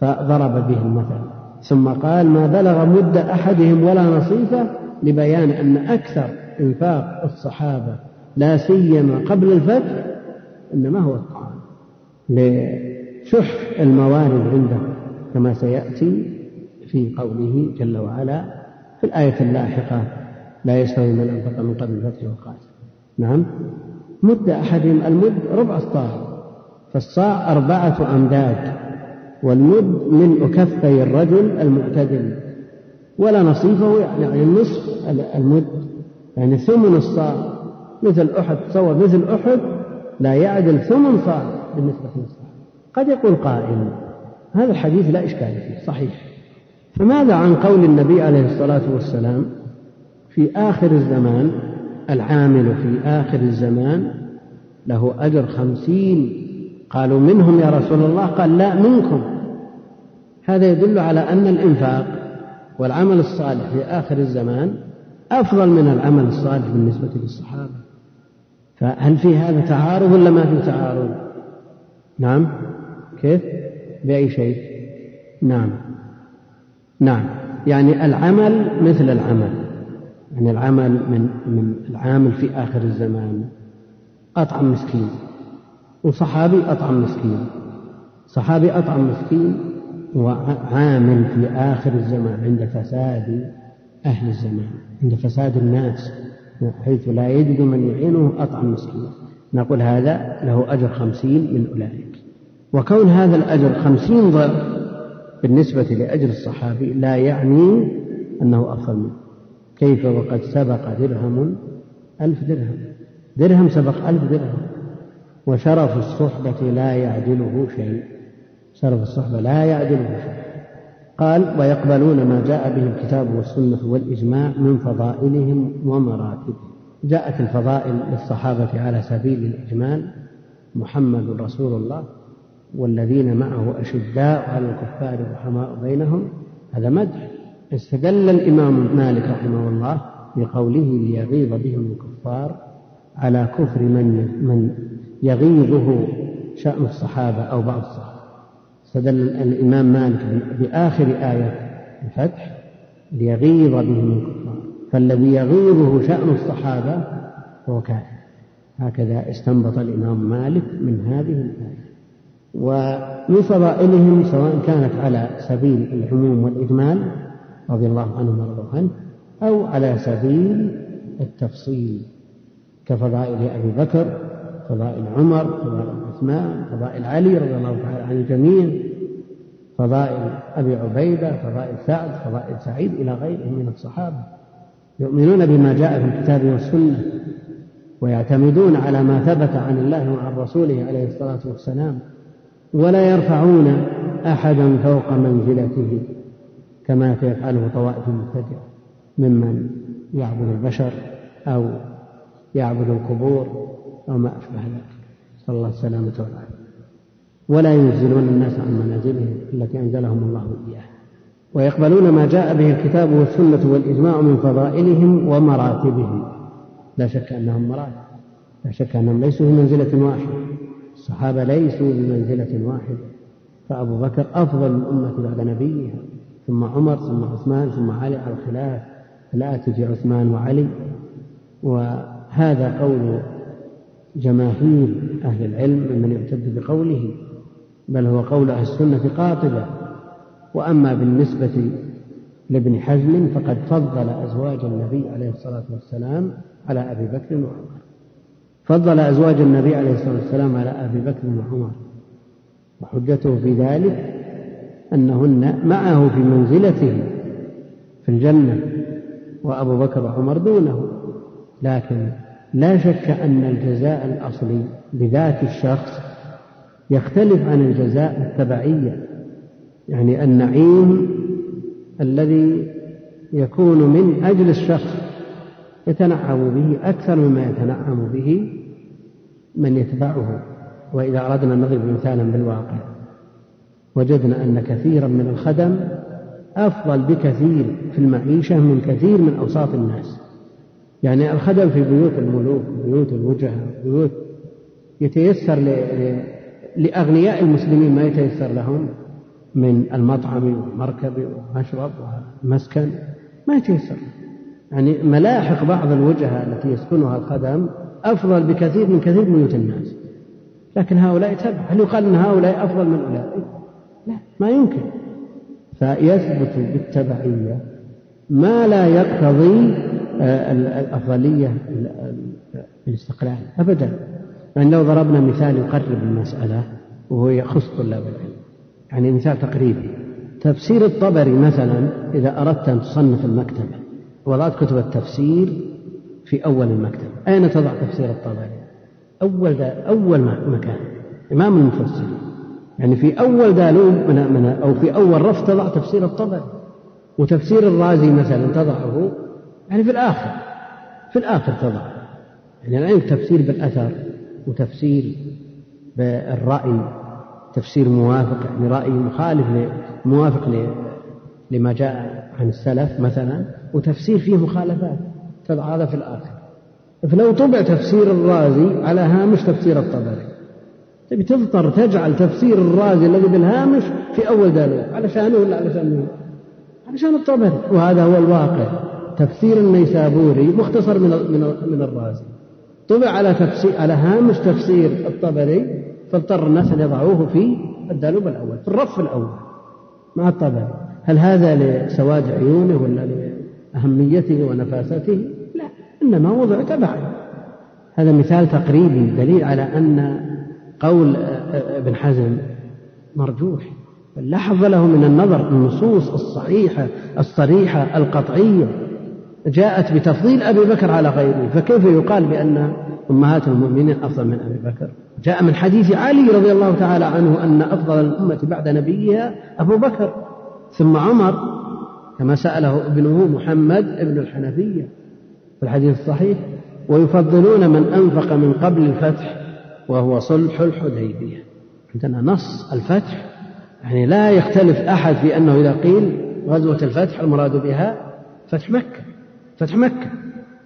S1: فضرب به المثل ثم قال ما بلغ مد أحدهم ولا نصيفه لبيان أن أكثر إنفاق الصحابة لا سيما قبل الفتح إنما هو الطعام لشح الموارد عنده كما سيأتي في قوله جل وعلا في الآية اللاحقة لا يستوي من أنفق من قبل الفتح وقاتل نعم مد أحدهم المد ربع الصاع فالصاع أربعة أمداد والمد من أكفي الرجل المعتدل ولا نصيفه يعني النصف المد يعني ثمن الصاع مثل أحد تصور مثل أحد لا يعدل ثمن صاع بالنسبة للصاع قد يقول قائل هذا الحديث لا إشكال فيه صحيح فماذا عن قول النبي عليه الصلاة والسلام في آخر الزمان العامل في آخر الزمان له أجر خمسين قالوا منهم يا رسول الله قال لا منكم هذا يدل على أن الإنفاق والعمل الصالح في آخر الزمان أفضل من العمل الصالح بالنسبة للصحابة فهل في هذا تعارض ولا ما في تعارض نعم كيف بأي شيء نعم نعم يعني العمل مثل العمل يعني العمل من من العامل في آخر الزمان أطعم مسكين وصحابي أطعم مسكين صحابي أطعم مسكين وعامل في آخر الزمان عند فساد أهل الزمان عند فساد الناس حيث لا يجد من يعينه أطعم مسكين نقول هذا له أجر خمسين من أولئك وكون هذا الأجر خمسين ضعف بالنسبة لأجر الصحابي لا يعني أنه أفضل منه كيف وقد سبق درهم ألف درهم درهم سبق ألف درهم وشرف الصحبة لا يعدله شيء شرف الصحبة لا يعدله شيء قال ويقبلون ما جاء به الكتاب والسنة والإجماع من فضائلهم ومراتبهم جاءت الفضائل للصحابة على سبيل الإجمال محمد رسول الله والذين معه أشداء على الكفار رحماء بينهم هذا مدح استدل الإمام مالك رحمه الله بقوله ليغيظ بهم الكفار على كفر من من يغيظه شأن الصحابة أو بعض الصحابة استدل الإمام مالك بآخر آية الفتح ليغيظ بهم الكفار فالذي يغيظه شأن الصحابة هو كافر هكذا استنبط الإمام مالك من هذه الآية ومن فضائلهم سواء كانت على سبيل العموم والإجمال رضي الله عنهم ورضوه عنه أو على سبيل التفصيل كفضائل أبي بكر فضائل عمر فضائل عثمان فضائل علي رضي الله تعالى عن الجميع فضائل أبي عبيدة فضائل سعد فضائل سعيد إلى غيرهم من الصحابة يؤمنون بما جاء في الكتاب والسنة ويعتمدون على ما ثبت عن الله وعن رسوله عليه الصلاة والسلام ولا يرفعون أحدا فوق منزلته كما تفعله طوائف المبتدعة ممن يعبد البشر أو يعبد القبور أو ما أشبه ذلك صلى الله السلامة والعافية ولا ينزلون الناس عن منازلهم التي أنزلهم الله إياها ويقبلون ما جاء به الكتاب والسنة والإجماع من فضائلهم ومراتبهم لا شك أنهم مراتب لا شك أنهم ليسوا في منزلة واحدة الصحابة ليسوا بمنزلة واحدة فأبو بكر أفضل الأمة بعد نبيها ثم عمر ثم عثمان ثم علي على الخلاف لا تجي عثمان وعلي وهذا قول جماهير أهل العلم ممن يعتد بقوله بل هو قول أهل السنة قاطبة وأما بالنسبة لابن حزم فقد فضل أزواج النبي عليه الصلاة والسلام على أبي بكر وعمر فضل أزواج النبي عليه الصلاة والسلام على أبي بكر وعمر وحجته في ذلك أنهن معه في منزلته في الجنة وأبو بكر وعمر دونه لكن لا شك أن الجزاء الأصلي لذات الشخص يختلف عن الجزاء التبعية يعني النعيم الذي يكون من أجل الشخص يتنعم به أكثر مما يتنعم به من يتبعه وإذا أردنا نضرب مثالا بالواقع وجدنا أن كثيرا من الخدم أفضل بكثير في المعيشة من كثير من أوساط الناس يعني الخدم في بيوت الملوك بيوت الوجهاء بيوت يتيسر لأغنياء المسلمين ما يتيسر لهم من المطعم والمركب والمشرب والمسكن ما يتيسر يعني ملاحق بعض الوجهة التي يسكنها الخدم أفضل بكثير من كثير من بيوت الناس لكن هؤلاء تبع هل يقال أن هؤلاء أفضل من أولئك لا ما يمكن فيثبت بالتبعية ما لا يقتضي آه، الأفضلية الاستقلال أبدا يعني لو ضربنا مثال يقرب المسألة وهو يخص طلاب العلم يعني مثال تقريبي تفسير الطبري مثلا إذا أردت أن تصنف المكتبة وضعت كتب التفسير في أول المكتب أين تضع تفسير الطبري أول دا أول مكان إمام المفسرين يعني في أول دالوب من, من أو في أول رف تضع تفسير الطبري وتفسير الرازي مثلا تضعه يعني في الآخر في الآخر تضع يعني الآن تفسير بالأثر وتفسير بالرأي تفسير موافق يعني رأي مخالف موافق لما جاء عن السلف مثلا وتفسير فيه مخالفات هذا في الآخر فلو طبع تفسير الرازي على هامش تفسير الطبري تبي تضطر تجعل تفسير الرازي الذي بالهامش في أول دليل على شأنه ولا على شأنه على شأن الطبري وهذا هو الواقع تفسير النيسابوري مختصر من من من الرازي طبع على تفسير على هامش تفسير الطبري فاضطر الناس ان يضعوه في الدالوب الاول في الرف الاول مع الطبري هل هذا لسواد عيونه ولا لأهميته ونفاسته إنما وضع تبعا هذا مثال تقريبي دليل على أن قول آه، آه، ابن حزم مرجوح لاحظ لا حظ له من النظر النصوص الصحيحة الصريحة القطعية جاءت بتفضيل أبي بكر على غيره فكيف يقال بأن أمهات المؤمنين أفضل من أبي بكر جاء من حديث علي رضي الله تعالى عنه أن أفضل الأمة بعد نبيها أبو بكر ثم عمر كما سأله ابنه محمد ابن الحنفية في الحديث الصحيح ويفضلون من أنفق من قبل الفتح وهو صلح الحديبية عندنا نص الفتح يعني لا يختلف أحد في أنه إذا قيل غزوة الفتح المراد بها فتح مكة فتح مكة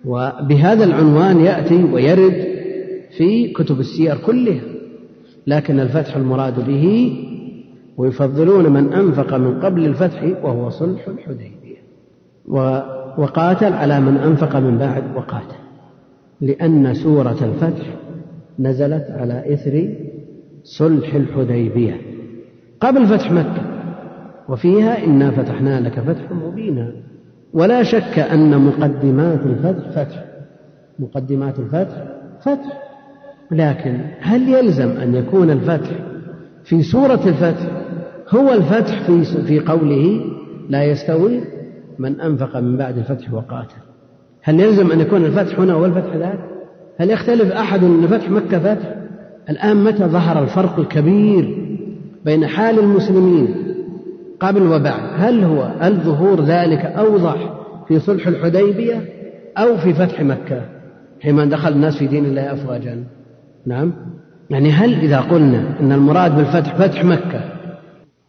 S1: وبهذا العنوان يأتي ويرد في كتب السير كلها لكن الفتح المراد به ويفضلون من أنفق من قبل الفتح وهو صلح الحديبية و وقاتل على من أنفق من بعد وقاتل لأن سورة الفتح نزلت على إثر صلح الحديبية قبل فتح مكة وفيها إنا فتحنا لك فتحا مبينا ولا شك أن مقدمات الفتح فتح مقدمات الفتح فتح لكن هل يلزم أن يكون الفتح في سورة الفتح هو الفتح في في قوله لا يستوي من أنفق من بعد الفتح وقاتل هل يلزم أن يكون الفتح هنا والفتح ذاك هل يختلف أحد أن فتح مكة فتح الآن متى ظهر الفرق الكبير بين حال المسلمين قبل وبعد هل هو هل ظهور ذلك أوضح في صلح الحديبية أو في فتح مكة حينما دخل الناس في دين الله أفواجا نعم يعني هل إذا قلنا أن المراد بالفتح فتح مكة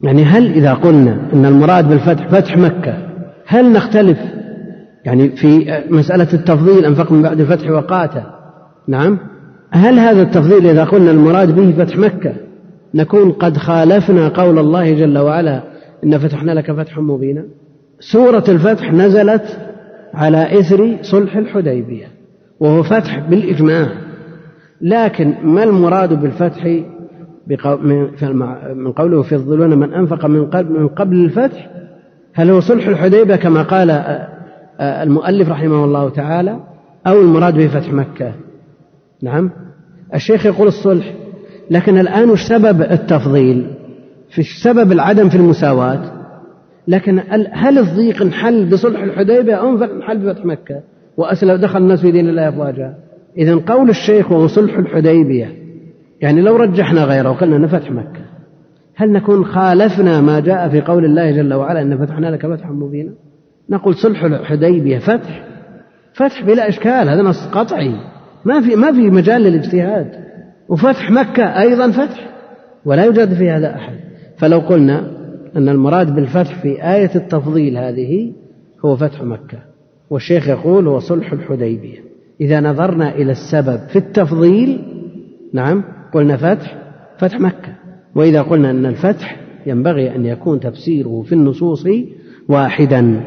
S1: يعني هل إذا قلنا أن المراد بالفتح فتح مكة هل نختلف يعني في مسألة التفضيل أنفق من بعد الفتح وقاتل نعم هل هذا التفضيل إذا قلنا المراد به فتح مكة نكون قد خالفنا قول الله جل وعلا إن فتحنا لك فتحا مبينا سورة الفتح نزلت على إثر صلح الحديبية وهو فتح بالإجماع لكن ما المراد بالفتح من قوله في الظلون من أنفق من قبل, من قبل الفتح هل هو صلح الحديبية كما قال آه، آه، المؤلف رحمه الله تعالى أو المراد به فتح مكة نعم الشيخ يقول الصلح لكن الآن وش سبب التفضيل في سبب العدم في المساواة لكن هل الضيق انحل بصلح الحديبية أو انحل بفتح مكة وأسلم دخل الناس في دين الله أفواجا إذا قول الشيخ وهو صلح الحديبية يعني لو رجحنا غيره وقلنا فتح مكة هل نكون خالفنا ما جاء في قول الله جل وعلا إن فتحنا لك فتحا مبينا نقول صلح الحديبية فتح فتح بلا إشكال هذا نص قطعي ما في ما في مجال للاجتهاد وفتح مكة أيضا فتح ولا يوجد في هذا أحد فلو قلنا أن المراد بالفتح في آية التفضيل هذه هو فتح مكة والشيخ يقول هو صلح الحديبية إذا نظرنا إلى السبب في التفضيل نعم قلنا فتح فتح مكة وإذا قلنا أن الفتح ينبغي أن يكون تفسيره في النصوص واحدا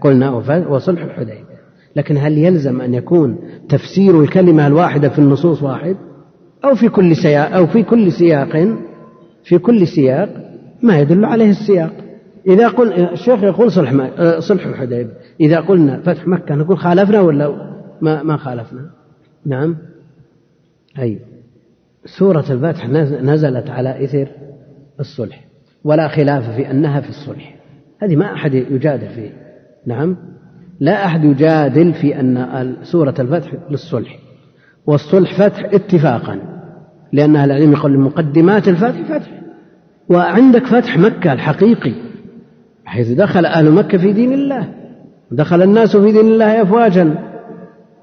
S1: قلنا وصلح الحديبية لكن هل يلزم أن يكون تفسير الكلمة الواحدة في النصوص واحد أو في كل سياق أو في كل سياق في كل سياق ما يدل عليه السياق إذا قل الشيخ يقول صلح ما... آه، صلح الحديبية إذا قلنا فتح مكة نقول خالفنا ولا ما ما خالفنا نعم أيوه سورة الفاتحة نزلت على إثر الصلح ولا خلاف في أنها في الصلح هذه ما أحد يجادل فيه نعم لا أحد يجادل في أن سورة الفتح للصلح والصلح فتح اتفاقا لأن أهل العلم يقول مقدمات الفتح فتح وعندك فتح مكة الحقيقي حيث دخل أهل مكة في دين الله دخل الناس في دين الله أفواجا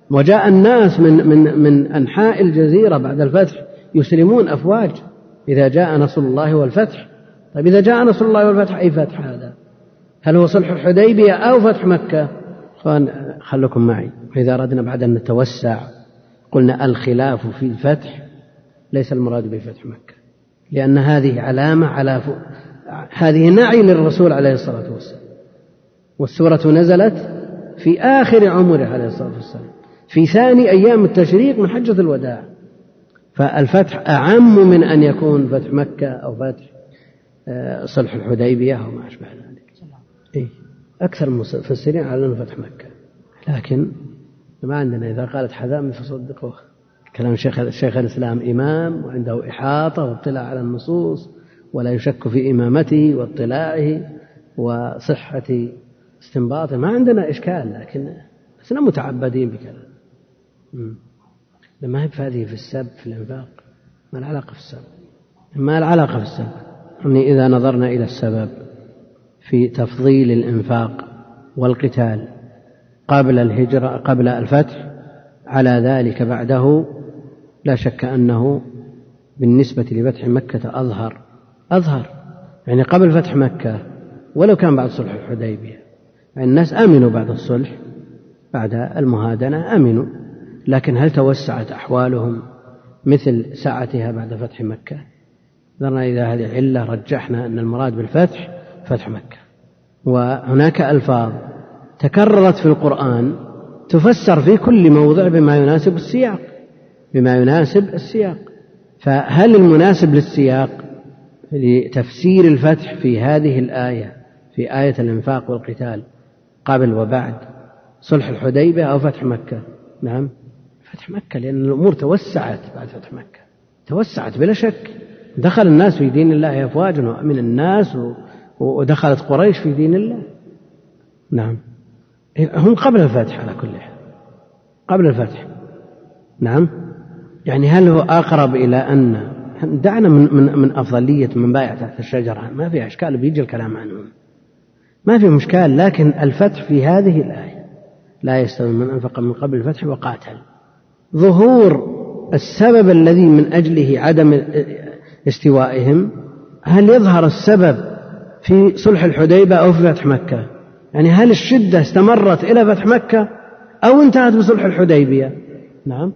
S1: وجاء الناس من من من أنحاء الجزيرة بعد الفتح يسلمون أفواج إذا جاء نصر الله والفتح طيب إذا جاء نصر الله والفتح أي فتح هذا هل هو صلح الحديبية أو فتح مكة أخوان خلكم معي إذا أردنا بعد أن نتوسع قلنا الخلاف في الفتح ليس المراد بفتح مكة لأن هذه علامة على ف... هذه نعي للرسول عليه الصلاة والسلام والسورة نزلت في آخر عمره عليه الصلاة والسلام في ثاني أيام التشريق من حجة الوداع فالفتح أعم من أن يكون فتح مكة أو فتح آه، صلح الحديبية أو ما أشبه ذلك إيه؟ أكثر المفسرين على أنه فتح مكة لكن ما عندنا إذا قالت حذام فصدقوه كلام شيخ شيخ الإسلام إمام وعنده إحاطة واطلاع على النصوص ولا يشك في إمامته واطلاعه وصحة استنباطه ما عندنا إشكال لكن لسنا متعبدين بكلام ما هي هذه في السب في الإنفاق ما العلاقة في السب ما العلاقة في السب يعني إذا نظرنا إلى السبب في تفضيل الإنفاق والقتال قبل الهجرة قبل الفتح على ذلك بعده لا شك أنه بالنسبة لفتح مكة أظهر أظهر يعني قبل فتح مكة ولو كان بعد صلح الحديبية يعني الناس أمنوا بعد الصلح بعد المهادنة أمنوا لكن هل توسعت أحوالهم مثل ساعتها بعد فتح مكة ذرنا إذا هذه علة رجحنا أن المراد بالفتح فتح مكة وهناك ألفاظ تكررت في القرآن تفسر في كل موضع بما يناسب السياق بما يناسب السياق فهل المناسب للسياق لتفسير الفتح في هذه الآية في آية الإنفاق والقتال قبل وبعد صلح الحديبة أو فتح مكة نعم فتح مكة لأن الأمور توسعت بعد فتح مكة توسعت بلا شك دخل الناس في دين الله أفواجا من الناس ودخلت قريش في دين الله نعم هم قبل الفتح على كل حال قبل الفتح نعم يعني هل هو أقرب إلى أن دعنا من من من أفضلية من بايع تحت الشجرة ما في إشكال بيجي الكلام عنه ما في مشكال لكن الفتح في هذه الآية لا يستوي من أنفق من قبل الفتح وقاتل ظهور السبب الذي من أجله عدم استوائهم هل يظهر السبب في صلح الحديبة أو في فتح مكة يعني هل الشدة استمرت إلى فتح مكة أو انتهت بصلح الحديبية نعم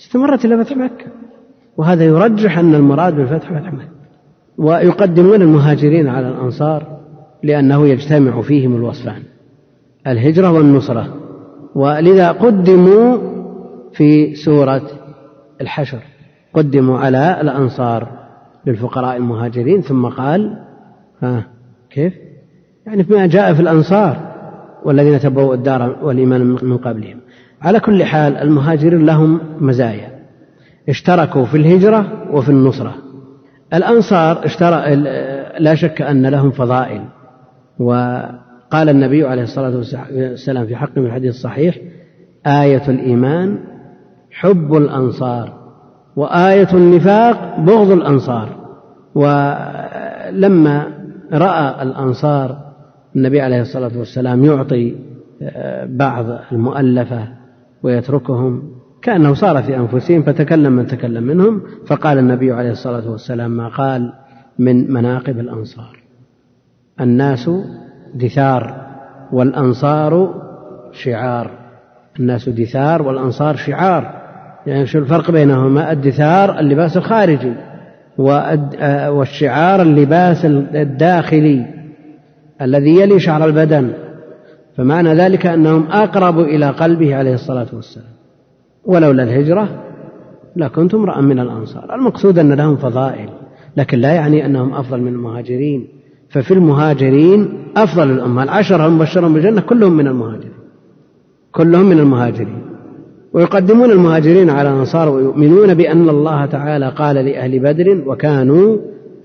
S1: استمرت إلى فتح مكة وهذا يرجح أن المراد بالفتح فتح مكة ويقدمون المهاجرين على الأنصار لأنه يجتمع فيهم الوصفان الهجرة والنصرة ولذا قدموا في سورة الحشر قدموا على الأنصار للفقراء المهاجرين ثم قال ها كيف؟ يعني فيما جاء في الأنصار والذين تبوا الدار والإيمان من قبلهم على كل حال المهاجرين لهم مزايا اشتركوا في الهجرة وفي النصرة الأنصار اشترى لا شك أن لهم فضائل وقال النبي عليه الصلاة والسلام في حقهم من الحديث الصحيح آية الإيمان حب الأنصار وآية النفاق بغض الأنصار ولما رأى الأنصار النبي عليه الصلاة والسلام يعطي آه، بعض المؤلفة ويتركهم كأنه صار في أنفسهم فتكلم من تكلم منهم فقال النبي عليه الصلاة والسلام ما قال من مناقب الأنصار الناس دثار والأنصار شعار الناس دثار والأنصار شعار يعني شو الفرق بينهما الدثار اللباس الخارجي آه، والشعار اللباس الداخلي الذي يلي شعر البدن فمعنى ذلك أنهم أقرب إلى قلبه عليه الصلاة والسلام ولولا الهجرة لكنت امرأ من الأنصار المقصود أن لهم فضائل لكن لا يعني أنهم أفضل من المهاجرين ففي المهاجرين أفضل الأمة العشرة المبشرون بالجنة كلهم من المهاجرين كلهم من المهاجرين ويقدمون المهاجرين على الأنصار ويؤمنون بأن الله تعالى قال لأهل بدر وكانوا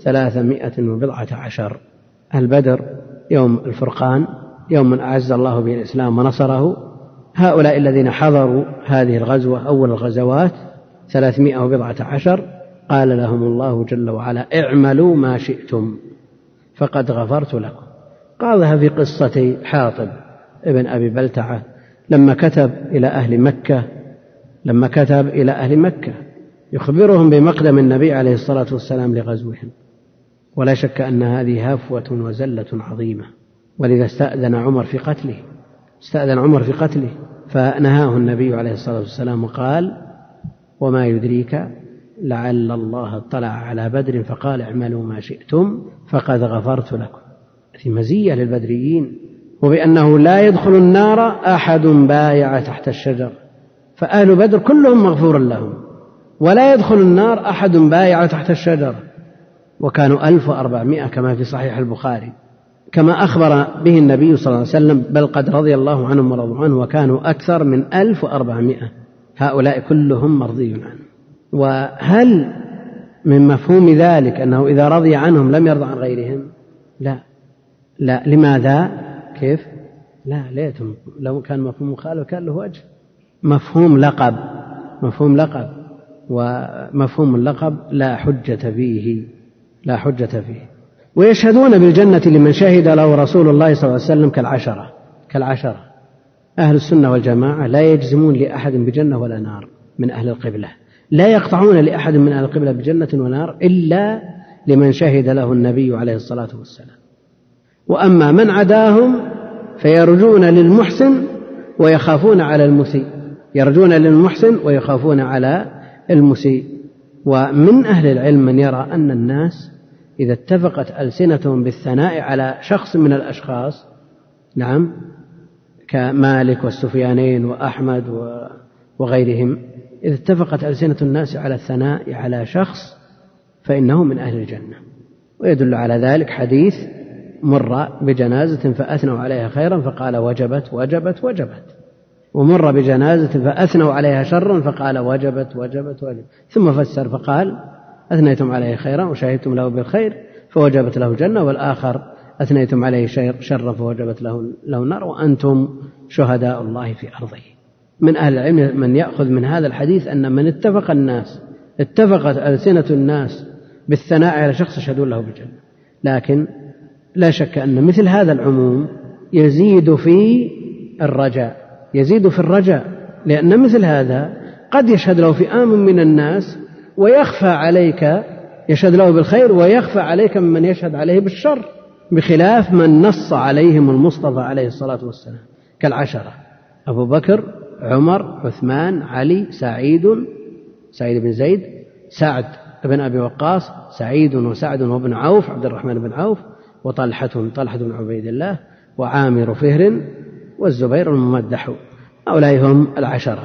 S1: ثلاثمائة وبضعة عشر البدر يوم الفرقان يوم من أعز الله به الإسلام ونصره هؤلاء الذين حضروا هذه الغزوة أول الغزوات ثلاثمائة وبضعة عشر قال لهم الله جل وعلا اعملوا ما شئتم فقد غفرت لكم قالها في قصة حاطب ابن أبي بلتعة لما كتب إلى أهل مكة لما كتب إلى أهل مكة يخبرهم بمقدم النبي عليه الصلاة والسلام لغزوهم ولا شك أن هذه هفوة وزلة عظيمة ولذا استأذن عمر في قتله استأذن عمر في قتله فنهاه النبي عليه الصلاة والسلام وقال وما يدريك لعل الله اطلع على بدر فقال اعملوا ما شئتم فقد غفرت لكم هذه مزية للبدريين وبأنه لا يدخل النار أحد بايع تحت الشجر فأهل بدر كلهم مغفور لهم ولا يدخل النار أحد بايع تحت الشجرة وكانوا ألف وأربعمائة كما في صحيح البخاري كما أخبر به النبي صلى الله عليه وسلم بل قد رضي الله عنهم ورضوا عنه وكانوا أكثر من ألف وأربعمائة هؤلاء كلهم مرضي عنه وهل من مفهوم ذلك أنه إذا رضي عنهم لم يرضى عن غيرهم لا لا لماذا كيف لا ليتم لو كان مفهوم مخالف كان له وجه مفهوم لقب مفهوم لقب ومفهوم اللقب لا حجة فيه لا حجة فيه ويشهدون بالجنة لمن شهد له رسول الله صلى الله عليه وسلم كالعشرة كالعشرة أهل السنة والجماعة لا يجزمون لأحد بجنة ولا نار من أهل القبلة لا يقطعون لأحد من أهل القبلة بجنة ونار إلا لمن شهد له النبي عليه الصلاة والسلام وأما من عداهم فيرجون للمحسن ويخافون على المسيء يرجون للمحسن ويخافون على المسيء ومن أهل العلم من يرى أن الناس إذا اتفقت ألسنتهم بالثناء على شخص من الأشخاص نعم كمالك والسفيانين وأحمد وغيرهم إذا اتفقت ألسنة الناس على الثناء على شخص فإنه من أهل الجنة ويدل على ذلك حديث مر بجنازة فأثنوا عليها خيرا فقال وجبت وجبت وجبت ومر بجنازة فأثنوا عليها شرا فقال وجبت وجبت وجبت ثم فسر فقال أثنيتم عليه خيرا وشهدتم له بالخير فوجبت له جنة والآخر أثنيتم عليه شرا فوجبت له, له النار وأنتم شهداء الله في أرضه من أهل العلم من يأخذ من هذا الحديث أن من اتفق الناس اتفقت ألسنة الناس بالثناء على شخص يشهدون له بالجنة لكن لا شك أن مثل هذا العموم يزيد في الرجاء يزيد في الرجاء لأن مثل هذا قد يشهد له فئام من الناس ويخفى عليك يشهد له بالخير ويخفى عليك ممن يشهد عليه بالشر بخلاف من نص عليهم المصطفى عليه الصلاة والسلام كالعشرة أبو بكر عمر عثمان علي سعيد سعيد بن زيد سعد بن أبي وقاص سعيد وسعد وابن عوف عبد الرحمن بن عوف وطلحة طلحة بن عبيد الله وعامر فهر والزبير الممدح هؤلاء هم العشرة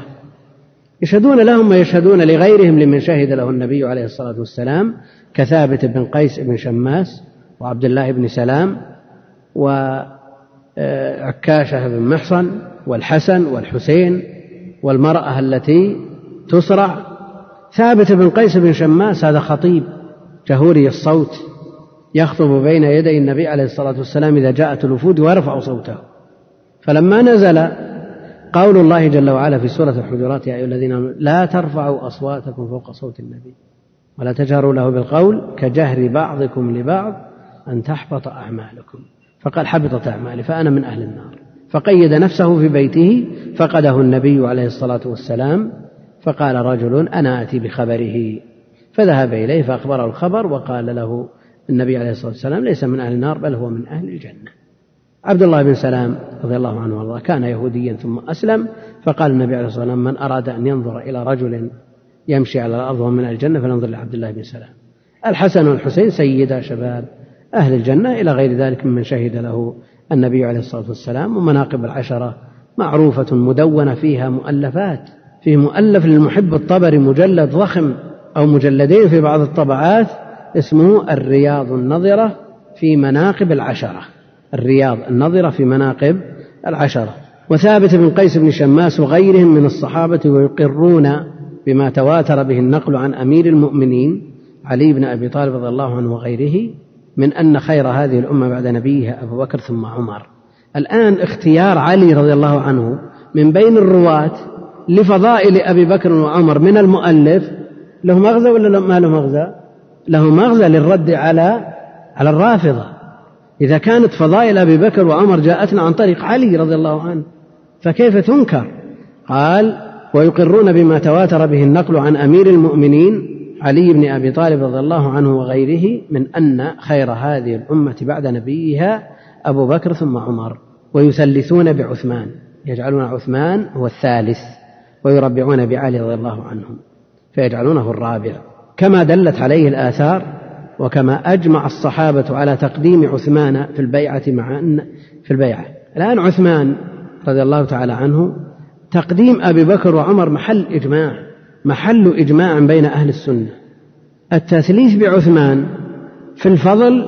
S1: يشهدون لهم ويشهدون لغيرهم لمن شهد له النبي عليه الصلاة والسلام كثابت بن قيس بن شماس وعبد الله بن سلام وعكاشة آه، بن محصن والحسن والحسين والمرأة التي تصرع ثابت بن قيس بن شماس هذا خطيب جهوري الصوت يخطب بين يدي النبي عليه الصلاة والسلام إذا جاءت الوفود ويرفع صوته فلما نزل قول الله جل وعلا في سورة الحجرات يا أيها الذين آمنوا لا ترفعوا أصواتكم فوق صوت النبي ولا تجهروا له بالقول كجهر بعضكم لبعض أن تحبط أعمالكم فقال حبطت أعمالي فأنا من أهل النار فقيد نفسه في بيته فقده النبي عليه الصلاة والسلام فقال رجل أنا آتي بخبره فذهب إليه فأخبره الخبر وقال له النبي عليه الصلاة والسلام ليس من أهل النار بل هو من أهل الجنة عبد الله بن سلام رضي الله عنه وارضاه كان يهوديا ثم أسلم فقال النبي عليه الصلاة والسلام من أراد أن ينظر إلى رجل يمشي على الأرض ومن الجنة فلينظر لعبد الله بن سلام الحسن والحسين سيدا شباب أهل الجنة إلى غير ذلك ممن شهد له النبي عليه الصلاة والسلام ومناقب العشرة معروفة مدونة فيها مؤلفات في مؤلف للمحب الطبري مجلد ضخم أو مجلدين في بعض الطبعات اسمه الرياض النظرة في مناقب العشرة الرياض النظرة في مناقب العشرة وثابت بن قيس بن شماس وغيرهم من الصحابة ويقرون بما تواتر به النقل عن أمير المؤمنين علي بن أبي طالب رضي الله عنه وغيره من أن خير هذه الأمة بعد نبيها أبو بكر ثم عمر الآن اختيار علي رضي الله عنه من بين الرواة لفضائل أبي بكر وعمر من المؤلف له مغزى ولا ما له مغزى؟ له مغزى للرد على على الرافضة إذا كانت فضائل أبي بكر وعمر جاءتنا عن طريق علي رضي الله عنه فكيف تنكر قال ويقرون بما تواتر به النقل عن أمير المؤمنين علي بن أبي طالب رضي الله عنه وغيره من أن خير هذه الأمة بعد نبيها أبو بكر ثم عمر ويثلثون بعثمان يجعلون عثمان هو الثالث ويربعون بعلي رضي الله عنهم فيجعلونه الرابع كما دلت عليه الآثار وكما أجمع الصحابة على تقديم عثمان في البيعة مع أن في البيعة الآن عثمان رضي الله تعالى عنه تقديم أبي بكر وعمر محل إجماع محل إجماع بين أهل السنة التثليث بعثمان في الفضل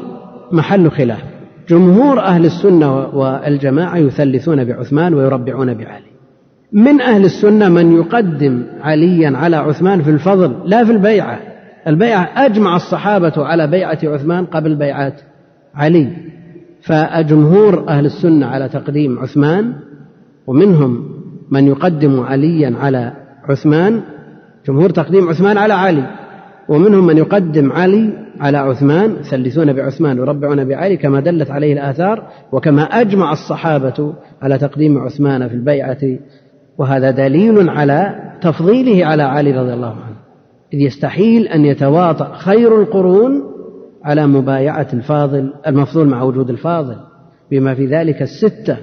S1: محل خلاف جمهور أهل السنة والجماعة يثلثون بعثمان ويربعون بعلي من أهل السنة من يقدم عليا على عثمان في الفضل لا في البيعة البيعة أجمع الصحابة على بيعة عثمان قبل بيعة علي فجمهور أهل السنة على تقديم عثمان ومنهم من يقدم عليا على عثمان جمهور تقديم عثمان على علي ومنهم من يقدم علي على عثمان يثلثون بعثمان يربعون بعلي كما دلت عليه الآثار وكما أجمع الصحابة على تقديم عثمان في البيعة وهذا دليل على تفضيله على علي رضي الله عنه إذ يستحيل أن يتواطأ خير القرون على مبايعة الفاضل المفضول مع وجود الفاضل بما في ذلك الستة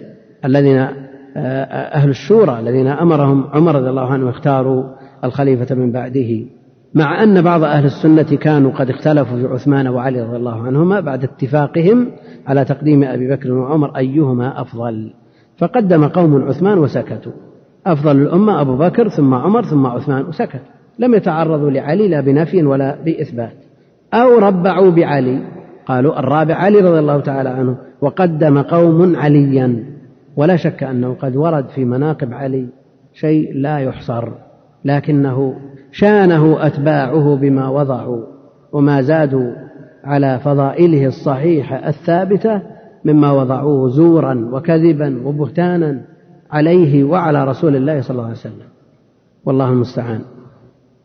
S1: الذين آه، آه، أهل الشورى الذين أمرهم عمر رضي الله عنه اختاروا الخليفة من بعده مع أن بعض أهل السنة كانوا قد اختلفوا في عثمان وعلي رضي الله عنهما بعد اتفاقهم على تقديم أبي بكر وعمر أيهما أفضل فقدم قوم عثمان وسكتوا أفضل الأمة أبو بكر ثم عمر ثم عثمان وسكتوا لم يتعرضوا لعلي لا بنفي ولا بإثبات أو ربعوا بعلي قالوا الرابع علي رضي الله تعالى عنه وقدم قوم عليا ولا شك أنه قد ورد في مناقب علي شيء لا يحصر لكنه شانه أتباعه بما وضعوا وما زادوا على فضائله الصحيحة الثابتة مما وضعوه زورا وكذبا وبهتانا عليه وعلى رسول الله صلى الله عليه وسلم والله المستعان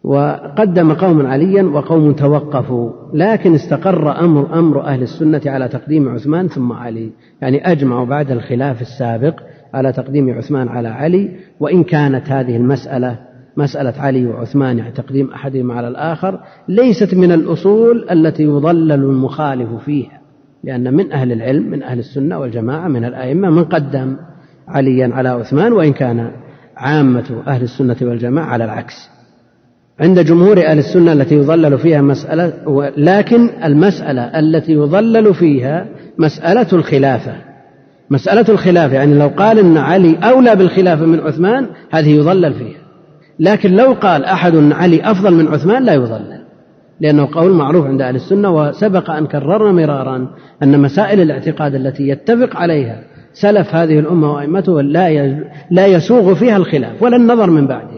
S1: وقدم قوم عليا وقوم توقفوا لكن استقر أمر أمر أهل السنة على تقديم عثمان ثم علي يعني أجمعوا بعد الخلاف السابق على تقديم عثمان على علي وإن كانت هذه المسألة مسألة علي وعثمان يعني تقديم أحدهما على الآخر ليست من الأصول التي يضلل المخالف فيها لأن من أهل العلم من أهل السنة والجماعة من الأئمة من قدم عليا على عثمان وإن كان عامة أهل السنة والجماعة على العكس عند جمهور أهل السنة التي يضلل فيها مسألة لكن المسألة التي يضلل فيها مسألة الخلافة مسألة الخلافة يعني لو قال أن علي أولى بالخلافة من عثمان هذه يضلل فيها لكن لو قال أحد أن علي أفضل من عثمان لا يضلل لأنه قول معروف عند أهل السنة وسبق أن كررنا مرارا أن مسائل الاعتقاد التي يتفق عليها سلف هذه الأمة وأئمتها لا لا يسوغ فيها الخلاف ولا النظر من بعده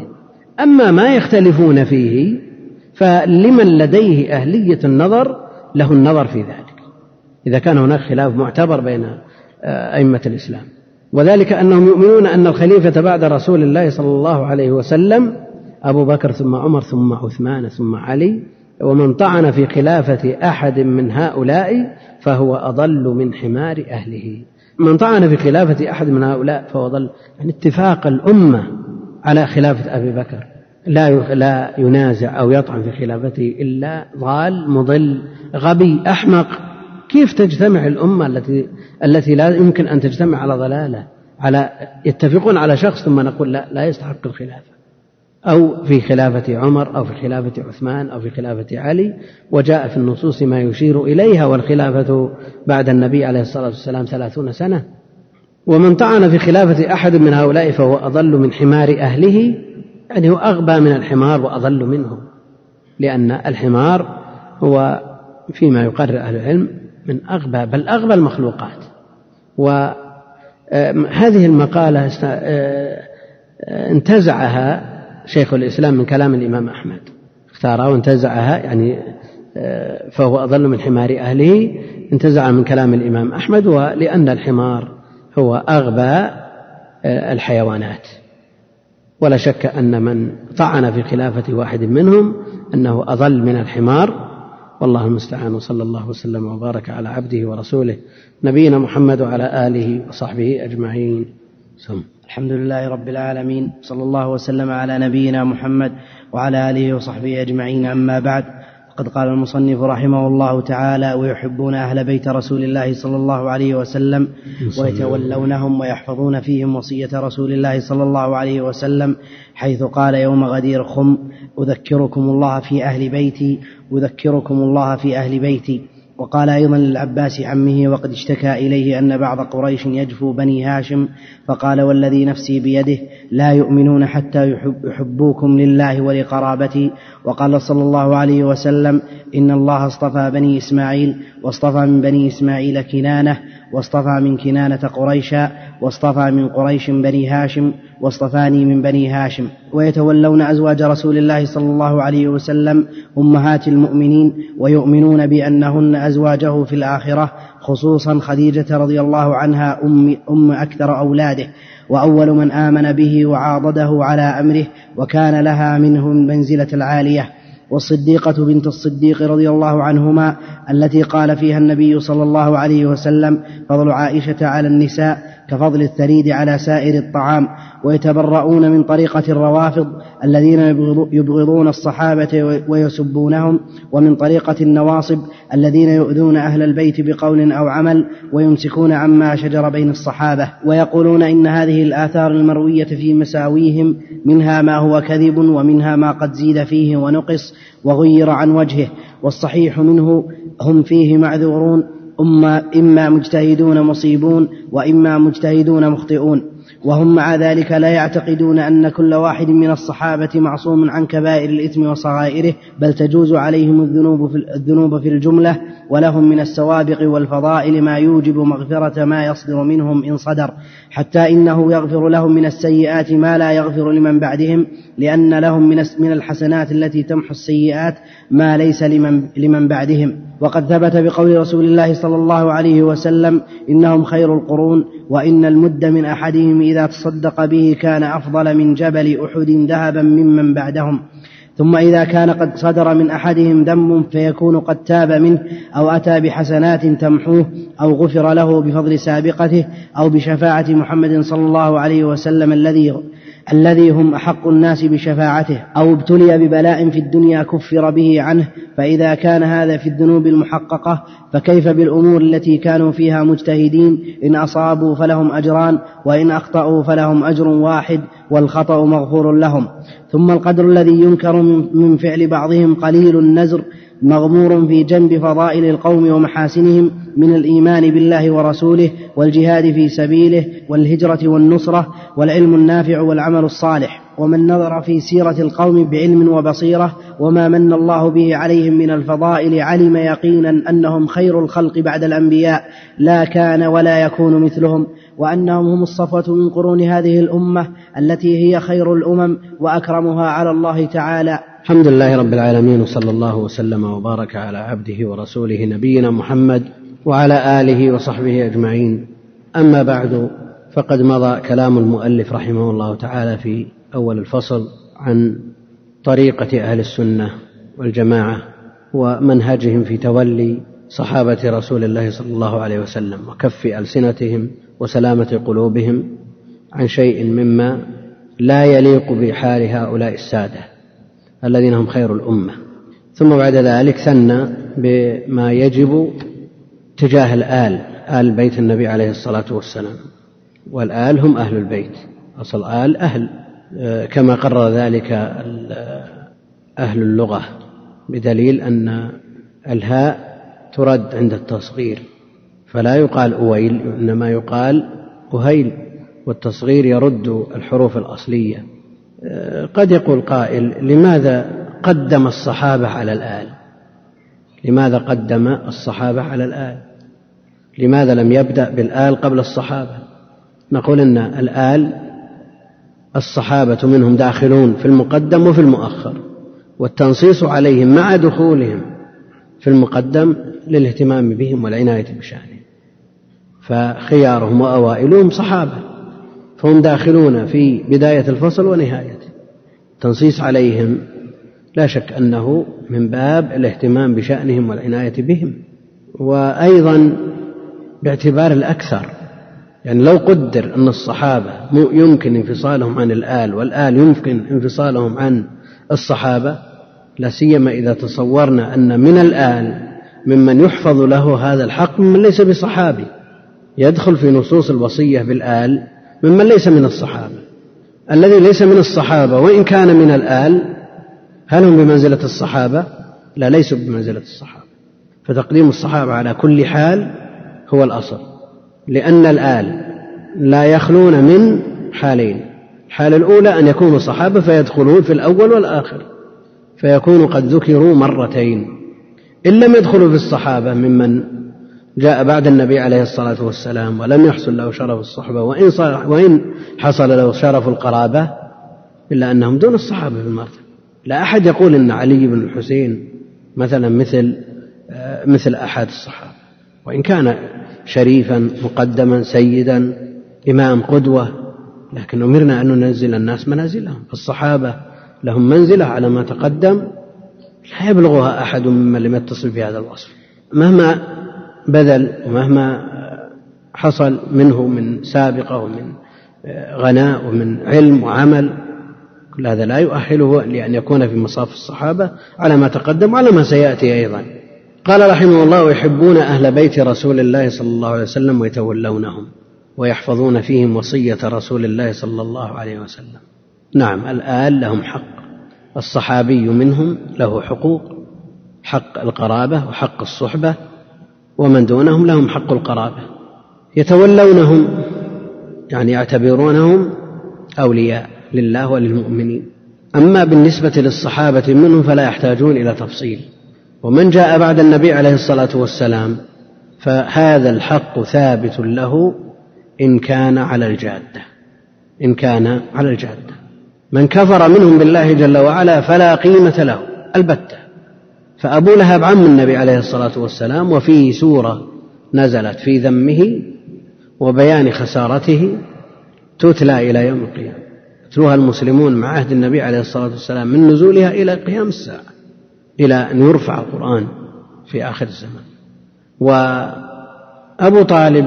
S1: أما ما يختلفون فيه فلمن لديه أهلية النظر له النظر في ذلك إذا كان هناك خلاف معتبر بين آه، أئمة الإسلام وذلك أنهم يؤمنون أن الخليفة بعد رسول الله صلى الله عليه وسلم أبو بكر ثم عمر ثم عثمان ثم علي ومن طعن في خلافة أحد من هؤلاء فهو أضل من حمار أهله من طعن في خلافة أحد من هؤلاء فهو أضل يعني اتفاق الأمة على خلافة أبي بكر لا لا ينازع أو يطعن في خلافته إلا ضال مضل غبي أحمق كيف تجتمع الأمة التي التي لا يمكن أن تجتمع على ضلالة على يتفقون على شخص ثم نقول لا لا يستحق الخلافة أو في خلافة عمر أو في خلافة عثمان أو في خلافة علي وجاء في النصوص ما يشير إليها والخلافة بعد النبي عليه الصلاة والسلام ثلاثون سنة ومن طعن في خلافة أحد من هؤلاء فهو أضل من حمار أهله يعني هو أغبى من الحمار وأضل منه لأن الحمار هو فيما يقرر أهل العلم من أغبى بل أغبى المخلوقات وهذه آه، المقالة آه، آه، انتزعها شيخ الإسلام من كلام الإمام أحمد اختارها وانتزعها يعني فهو أضل من حمار أهله انتزع من كلام الإمام أحمد ولأن الحمار هو أغبى آه، الحيوانات ولا شك أن من طعن في خلافة واحد منهم أنه أضل من الحمار والله المستعان وصلى الله وسلم وبارك على عبده ورسوله نبينا محمد وعلى آله وصحبه أجمعين سم. الحمد لله رب العالمين صلى الله وسلم على نبينا محمد وعلى آله وصحبه أجمعين أما بعد قد قال المصنف رحمه الله تعالى ويحبون أهل بيت رسول الله صلى الله عليه وسلم ويتولونهم ويحفظون فيهم وصية رسول الله صلى الله عليه وسلم حيث قال يوم غدير خم أذكركم الله في أهل بيتي أذكركم الله في أهل بيتي وقال أيضا للعباس عمه وقد اشتكى إليه أن بعض قريش يجفو بني هاشم فقال والذي نفسي بيده لا يؤمنون حتى يحبوكم لله ولقرابتي وقال صلى الله عليه وسلم إن الله اصطفى بني إسماعيل واصطفى من بني إسماعيل كنانة واصطفى من كنانة قريشا واصطفى من قريش بني هاشم واصطفاني من بني هاشم ويتولون أزواج رسول الله صلى الله عليه وسلم أمهات المؤمنين ويؤمنون بأنهن أزواجه في الآخرة خصوصا خديجة رضي الله عنها أم, أم أكثر أولاده وأول من آمن به وعاضده على أمره وكان لها منهم منزلة العالية والصديقة بنت الصديق رضي الله عنهما التي قال فيها النبي صلى الله عليه وسلم فضل عائشة على النساء كفضل الثريد على سائر الطعام ويتبرؤون من طريقة الروافض الذين يبغضون الصحابة ويسبونهم ومن طريقة النواصب الذين يؤذون أهل البيت بقول أو عمل ويمسكون عما شجر بين الصحابة ويقولون إن هذه الآثار المروية في مساويهم منها ما هو كذب ومنها ما قد زيد فيه ونقص وغير عن وجهه والصحيح منه هم فيه معذورون أما إما مجتهدون مصيبون وإما مجتهدون مخطئون وهم مع ذلك لا يعتقدون أن كل واحد من الصحابة معصوم عن كبائر الإثم وصغائره بل تجوز عليهم الذنوب في, الذنوب في الجملة ولهم من السوابق والفضائل ما يوجب مغفرة ما يصدر منهم إن صدر حتى إنه يغفر لهم من السيئات ما لا يغفر لمن بعدهم لأن لهم من من الحسنات التي تمحو السيئات ما ليس لمن لمن بعدهم وقد ثبت بقول رسول الله صلى الله عليه وسلم إنهم خير القرون وإن المد من أحدهم إذا تصدق به كان أفضل من جبل أحد ذهبا ممن بعدهم ثم إذا كان قد صدر من أحدهم ذنب فيكون قد تاب منه أو أتى بحسنات تمحوه أو غفر له بفضل سابقته أو بشفاعة محمد صلى الله عليه وسلم الذي الذي هم أحق الناس بشفاعته أو ابتلي ببلاء في الدنيا كفر به عنه فإذا كان هذا في الذنوب المحققة فكيف بالأمور التي كانوا فيها مجتهدين إن أصابوا فلهم أجران وإن أخطأوا فلهم أجر واحد والخطأ مغفور لهم ثم القدر الذي ينكر من فعل بعضهم قليل النزر مغمور في جنب فضائل القوم ومحاسنهم من الايمان بالله ورسوله والجهاد في سبيله والهجره والنصره والعلم النافع والعمل الصالح ومن نظر في سيره القوم بعلم وبصيره وما من الله به عليهم من الفضائل علم يقينا انهم خير الخلق بعد الانبياء لا كان ولا يكون مثلهم وانهم هم الصفوه من قرون هذه الامه التي هي خير الامم واكرمها على الله تعالى الحمد لله رب العالمين وصلى الله وسلم وبارك على عبده ورسوله نبينا محمد وعلى اله وصحبه اجمعين اما بعد فقد مضى كلام المؤلف رحمه الله تعالى في اول الفصل عن طريقه اهل السنه والجماعه ومنهجهم في تولي صحابه رسول الله صلى الله عليه وسلم وكف السنتهم وسلامه قلوبهم عن شيء مما لا يليق بحال هؤلاء الساده الذين هم خير الأمة ثم بعد ذلك ثنى بما يجب تجاه الآل آل بيت النبي عليه الصلاة والسلام والآل هم أهل البيت أصل آل أهل آه، كما قرر ذلك آه، أهل اللغة بدليل أن الهاء ترد عند التصغير فلا يقال أويل إنما يقال أهيل والتصغير يرد الحروف الأصلية قد يقول قائل لماذا قدم الصحابة على الآل لماذا قدم الصحابة على الآل لماذا لم يبدأ بالآل قبل الصحابة نقول أن الآل الصحابة منهم داخلون في المقدم وفي المؤخر والتنصيص عليهم مع دخولهم في المقدم للاهتمام بهم والعناية بشأنهم فخيارهم وأوائلهم صحابة فهم داخلون في بداية الفصل ونهايته تنصيص عليهم لا شك أنه من باب الاهتمام بشأنهم والعناية بهم وأيضا باعتبار الأكثر يعني لو قدر أن الصحابة يمكن انفصالهم عن الآل والآل يمكن انفصالهم عن الصحابة لا سيما إذا تصورنا أن من الآل ممن يحفظ له هذا الحق ممن ليس بصحابي يدخل في نصوص الوصية بالآل ممن ليس من الصحابة الذي ليس من الصحابة وإن كان من الآل هل هم بمنزلة الصحابة؟ لا ليسوا بمنزلة الصحابة فتقديم الصحابة على كل حال هو الأصل لأن الآل لا يخلون من حالين الحالة الأولى أن يكونوا صحابة فيدخلون في الأول والآخر فيكونوا قد ذكروا مرتين إن لم يدخلوا في الصحابة ممن جاء بعد النبي عليه الصلاة والسلام ولم يحصل له شرف الصحبة وإن, وإن حصل له شرف القرابة إلا أنهم دون الصحابة في المرتبة لا أحد يقول أن علي بن الحسين مثلا مثل آه، مثل أحد الصحابة وإن كان شريفا مقدما سيدا إمام قدوة لكن أمرنا أن ننزل الناس منازلهم فالصحابة لهم منزلة على ما تقدم لا يبلغها أحد ممن لم يتصل بهذا الوصف مهما بذل ومهما حصل منه من سابقة ومن غناء ومن علم وعمل كل هذا لا يؤهله لأن يكون في مصاف الصحابة على ما تقدم وعلى ما سيأتي أيضا قال رحمه الله يحبون أهل بيت رسول الله صلى الله عليه وسلم ويتولونهم ويحفظون فيهم وصية رسول الله صلى الله عليه وسلم نعم الآل لهم حق الصحابي منهم له حقوق حق القرابة وحق الصحبة ومن دونهم لهم حق القرابة يتولونهم يعني يعتبرونهم أولياء لله وللمؤمنين أما بالنسبة للصحابة منهم فلا يحتاجون إلى تفصيل ومن جاء بعد النبي عليه الصلاة والسلام فهذا الحق ثابت له إن كان على الجادة إن كان على الجادة من كفر منهم بالله جل وعلا فلا قيمة له البتة فأبو لهب عم النبي عليه الصلاة والسلام وفيه سورة نزلت في ذمه وبيان خسارته تتلى إلى يوم القيامة يتلوها المسلمون مع عهد النبي عليه الصلاة والسلام من نزولها إلى قيام الساعة إلى أن يرفع القرآن في آخر الزمان وأبو طالب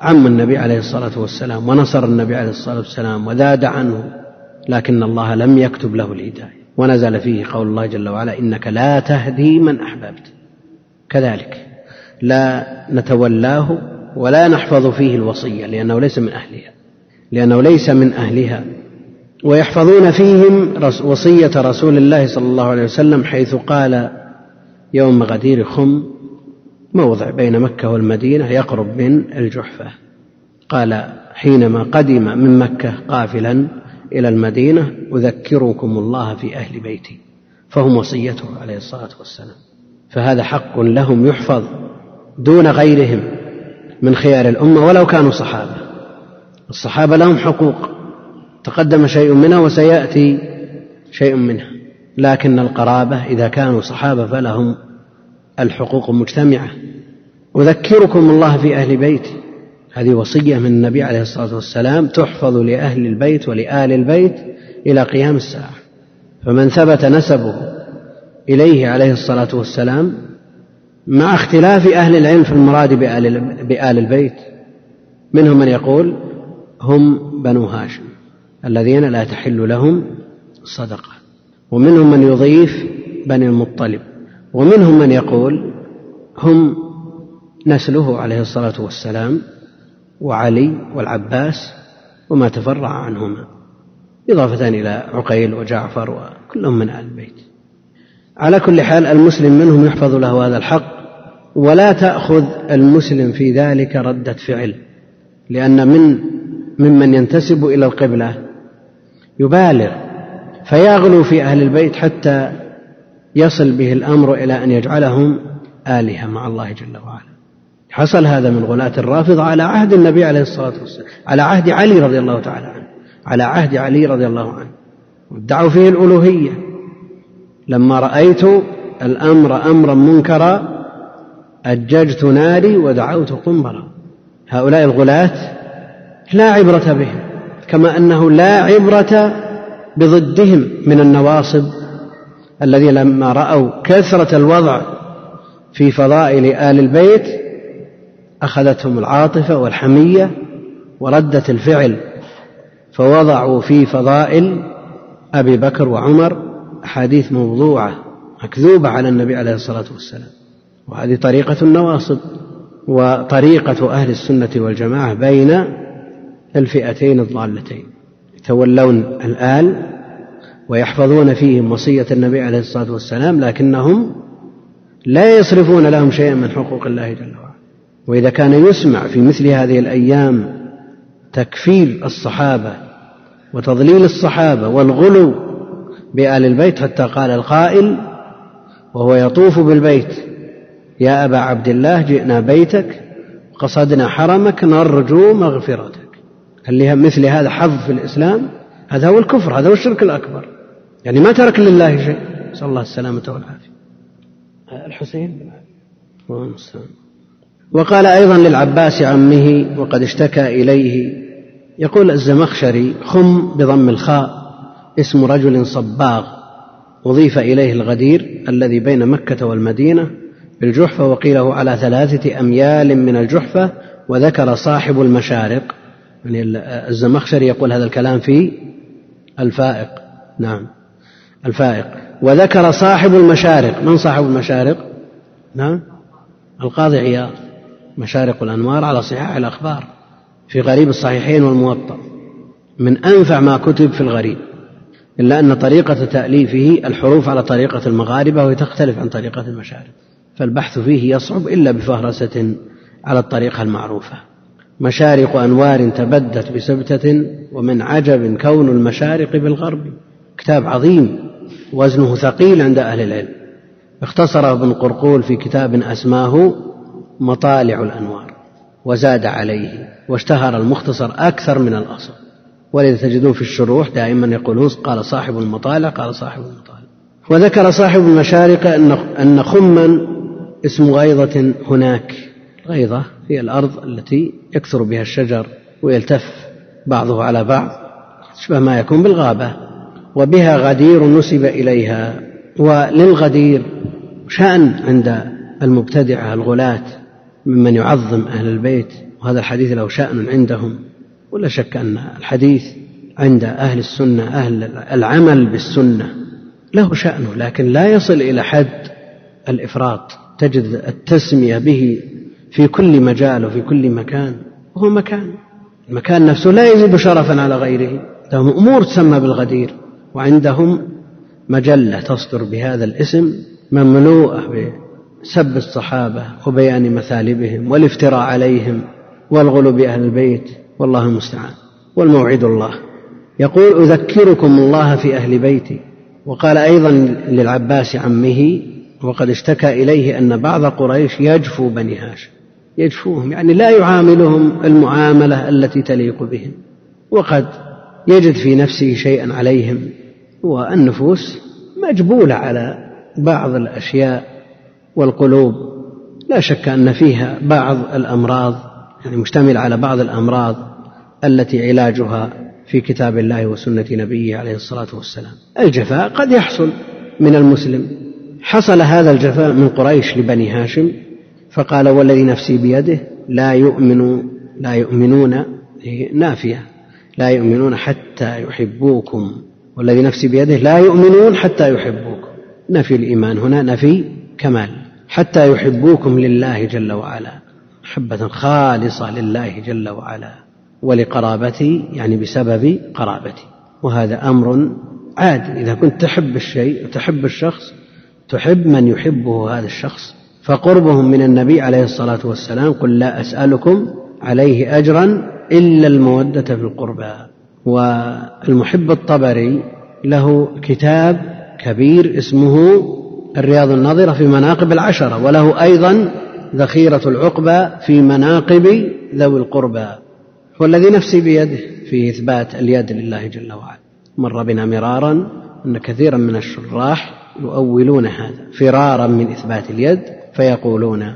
S1: عم النبي عليه الصلاة والسلام ونصر النبي عليه الصلاة والسلام وذاد عنه لكن الله لم يكتب له الهداية ونزل فيه قول الله جل وعلا انك لا تهدي من احببت كذلك لا نتولاه ولا نحفظ فيه الوصيه لانه ليس من اهلها لانه ليس من اهلها ويحفظون فيهم وصيه رسول الله صلى الله عليه وسلم حيث قال يوم غدير خم موضع بين مكه والمدينه يقرب من الجحفه قال حينما قدم من مكه قافلا إلى المدينة أذكركم الله في أهل بيتي فهم وصيته عليه الصلاة والسلام فهذا حق لهم يحفظ دون غيرهم من خيار الأمة ولو كانوا صحابة الصحابة لهم حقوق تقدم شيء منها وسيأتي شيء منها لكن القرابة إذا كانوا صحابة فلهم الحقوق مجتمعة أذكركم الله في أهل بيتي هذه وصية من النبي عليه الصلاة والسلام تحفظ لأهل البيت ولآل البيت إلى قيام الساعة فمن ثبت نسبه إليه عليه الصلاة والسلام مع اختلاف أهل العلم في المراد بآل البيت منهم من يقول هم بنو هاشم الذين لا تحل لهم صدقة ومنهم من يضيف بني المطلب ومنهم من يقول هم نسله عليه الصلاة والسلام وعلي والعباس وما تفرع عنهما إضافة إلى عقيل وجعفر وكلهم من آل البيت على كل حال المسلم منهم يحفظ له هذا الحق ولا تأخذ المسلم في ذلك ردة فعل لأن من ممن ينتسب إلى القبلة يبالغ فيغلو في أهل البيت حتى يصل به الأمر إلى أن يجعلهم آلهة مع الله جل وعلا حصل هذا من غلاة الرافضة على عهد النبي عليه الصلاة والسلام على عهد علي رضي الله تعالى عنه على عهد علي رضي الله عنه ادعوا فيه الألوهية لما رأيت الأمر أمرا منكرا أججت ناري ودعوت قنبرا هؤلاء الغلاة لا عبرة بهم كما أنه لا عبرة بضدهم من النواصب الذي لما رأوا كثرة الوضع في فضائل آل البيت أخذتهم العاطفة والحمية وردت الفعل فوضعوا في فضائل أبي بكر وعمر أحاديث موضوعة مكذوبة على النبي عليه الصلاة والسلام وهذه طريقة النواصب وطريقة أهل السنة والجماعة بين الفئتين الضالتين يتولون الآل ويحفظون فيهم وصية النبي عليه الصلاة والسلام لكنهم لا يصرفون لهم شيئا من حقوق الله جل وعلا واذا كان يسمع في مثل هذه الايام تكفير الصحابه وتضليل الصحابه والغلو بال البيت حتى قال القائل وهو يطوف بالبيت يا ابا عبد الله جئنا بيتك قصدنا حرمك نرجو مغفرتك اللي مثل هذا حظ في الاسلام هذا هو الكفر هذا هو الشرك الاكبر يعني ما ترك لله شيء نسال الله السلامه والعافيه الحسين اللهم وقال أيضا للعباس عمه وقد اشتكى إليه يقول الزمخشري خم بضم الخاء اسم رجل صباغ أضيف إليه الغدير الذي بين مكة والمدينة بالجحفة وقيله على ثلاثة أميال من الجحفة وذكر صاحب المشارق يعني الزمخشري يقول هذا الكلام في الفائق نعم الفائق وذكر صاحب المشارق من صاحب المشارق نعم القاضي عياض مشارق الأنوار على صحاح الأخبار في غريب الصحيحين والموطأ من أنفع ما كتب في الغريب إلا أن طريقة تأليفه الحروف على طريقة المغاربة وهي تختلف عن طريقة المشارق فالبحث فيه يصعب إلا بفهرسة على الطريقة المعروفة مشارق أنوار تبدت بسبتة ومن عجب كون المشارق بالغرب كتاب عظيم وزنه ثقيل عند أهل العلم اختصره ابن قرقول في كتاب أسماه مطالع الأنوار وزاد عليه واشتهر المختصر أكثر من الأصل ولذا تجدون في الشروح دائما يقولون قال صاحب المطالع قال صاحب المطالع وذكر صاحب المشارق أن أن خما اسم غيضة هناك غيضة هي الأرض التي يكثر بها الشجر ويلتف بعضه على بعض شبه ما يكون بالغابة وبها غدير نسب إليها وللغدير شأن عند المبتدعة الغلاة ممن يعظم أهل البيت وهذا الحديث له شأن عندهم ولا شك أن الحديث عند أهل السنة أهل العمل بالسنة له شأنه لكن لا يصل إلى حد الإفراط تجد التسمية به في كل مجال وفي كل مكان وهو مكان المكان نفسه لا يزيد شرفا على غيره لهم أمور تسمى بالغدير وعندهم مجلة تصدر بهذا الاسم مملوءة سب الصحابة وبيان مثالبهم والافتراء عليهم والغلو بأهل البيت والله المستعان والموعد الله يقول أذكركم الله في أهل بيتي وقال أيضا للعباس عمه وقد اشتكى إليه أن بعض قريش يجفو بني هاشم يجفوهم يعني لا يعاملهم المعاملة التي تليق بهم وقد يجد في نفسه شيئا عليهم والنفوس مجبولة على بعض الأشياء والقلوب لا شك ان فيها بعض الامراض يعني مشتمل على بعض الامراض التي علاجها في كتاب الله وسنه نبيه عليه الصلاه والسلام الجفاء قد يحصل من المسلم حصل هذا الجفاء من قريش لبني هاشم فقال والذي نفسي بيده لا يؤمن لا يؤمنون نافيه لا يؤمنون حتى يحبوكم والذي نفسي بيده لا يؤمنون حتى يحبوكم نفي الايمان هنا نفي كمال حتى يحبوكم لله جل وعلا محبة خالصة لله جل وعلا ولقرابتي يعني بسبب قرابتي وهذا أمر عاد إذا كنت تحب الشيء وتحب الشخص تحب من يحبه هذا الشخص فقربهم من النبي عليه الصلاة والسلام قل لا أسألكم عليه أجرا إلا المودة في القربى والمحب الطبري له كتاب كبير اسمه الرياض الناظرة في مناقب العشرة وله أيضا ذخيرة العقبة في مناقب ذوي القربى هو الذي نفسي بيده في إثبات اليد لله جل وعلا مر بنا مرارا أن كثيرا من الشراح يؤولون هذا فرارا من إثبات اليد فيقولون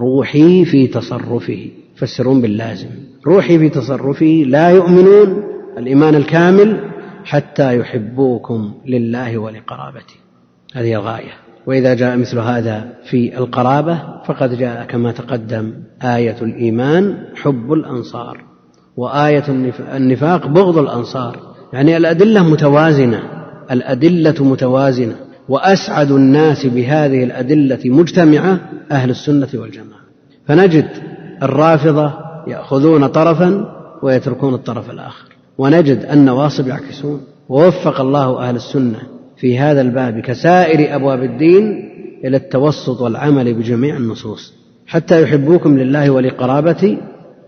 S1: روحي في تصرفه يفسرون باللازم روحي في تصرفه لا يؤمنون الإيمان الكامل حتى يحبوكم لله ولقرابته هذه الغاية واذا جاء مثل هذا في القرابه فقد جاء كما تقدم ايه الايمان حب الانصار وايه النفاق بغض الانصار يعني الادله متوازنه الادله متوازنه واسعد الناس بهذه الادله مجتمعه اهل السنه والجماعه فنجد الرافضه ياخذون طرفا ويتركون الطرف الاخر ونجد النواصب يعكسون ووفق الله اهل السنه في هذا الباب كسائر أبواب الدين إلى التوسط والعمل بجميع النصوص حتى يحبوكم لله ولقرابته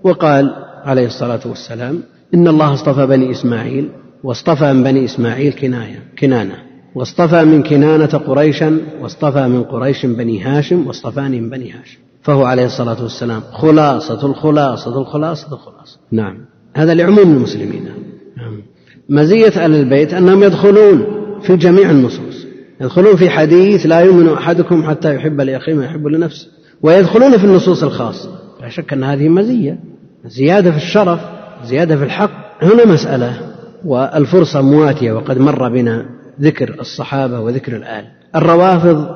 S1: وقال عليه الصلاة والسلام إن الله اصطفى بني إسماعيل واصطفى من بني إسماعيل كناية كنانة واصطفى من كنانة قريشا واصطفى من قريش بني هاشم واصطفاني من بني هاشم فهو عليه الصلاة والسلام خلاصة الخلاصة الخلاصة الخلاصة نعم هذا لعموم المسلمين نعم مزية أهل البيت أنهم يدخلون في جميع النصوص يدخلون في حديث لا يؤمن أحدكم حتى يحب لأخيه ما يحب لنفسه ويدخلون في النصوص الخاصة لا شك أن هذه مزية زيادة في الشرف زيادة في الحق هنا مسألة والفرصة مواتية وقد مر بنا ذكر الصحابة وذكر الآل الروافض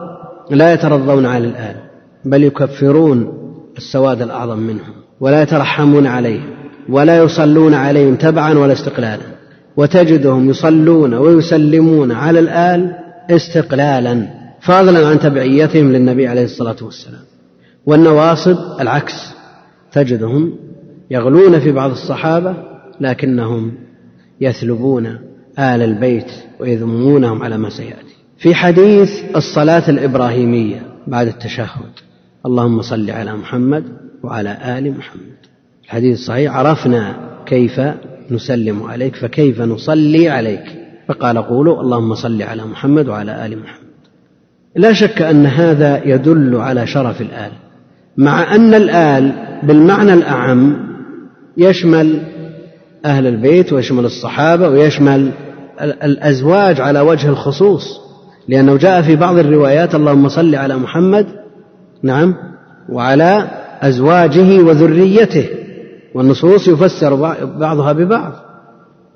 S1: لا يترضون على الآل بل يكفرون السواد الأعظم منهم ولا يترحمون عليهم ولا يصلون عليهم تبعا ولا استقلالا وتجدهم يصلون ويسلمون على الآل استقلالا فضلا عن تبعيتهم للنبي عليه الصلاة والسلام والنواصب العكس تجدهم يغلون في بعض الصحابة لكنهم يثلبون آل البيت ويذمونهم على ما سيأتي في حديث الصلاة الإبراهيمية بعد التشهد اللهم صل على محمد وعلى آل محمد الحديث الصحيح عرفنا كيف نسلم عليك فكيف نصلي عليك فقال قولوا اللهم صل على محمد وعلى ال محمد لا شك ان هذا يدل على شرف الال مع ان الال بالمعنى الاعم يشمل اهل البيت ويشمل الصحابه ويشمل الازواج على وجه الخصوص لانه جاء في بعض الروايات اللهم صل على محمد نعم وعلى ازواجه وذريته والنصوص يفسر بعضها ببعض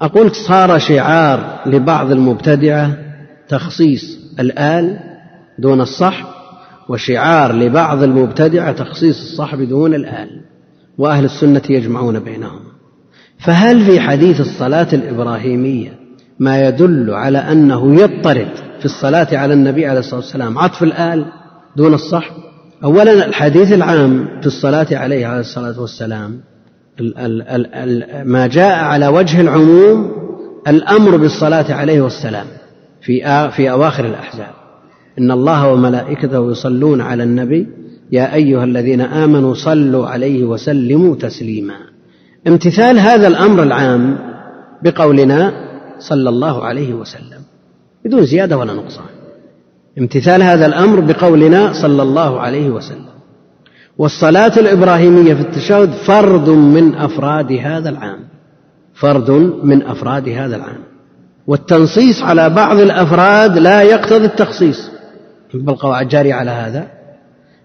S1: أقول صار شعار لبعض المبتدعة تخصيص الآل دون الصحب وشعار لبعض المبتدعة تخصيص الصحب دون الآل وأهل السنة يجمعون بينهم فهل في حديث الصلاة الإبراهيمية ما يدل على أنه يضطرد في الصلاة على النبي عليه الصلاة والسلام عطف الآل دون الصحب أولا الحديث العام في الصلاة عليه عليه الصلاة والسلام ما جاء على وجه العموم الأمر بالصلاة عليه والسلام في في أواخر الأحزاب إن الله وملائكته يصلون على النبي يا أيها الذين آمنوا صلوا عليه وسلموا تسليما امتثال هذا الأمر العام بقولنا صلى الله عليه وسلم بدون زيادة ولا نقصان امتثال هذا الأمر بقولنا صلى الله عليه وسلم والصلاة الإبراهيمية في التشهد فرد من أفراد هذا العام فرد من أفراد هذا العام والتنصيص على بعض الأفراد لا يقتضي التخصيص بالقواعد الجارية على هذا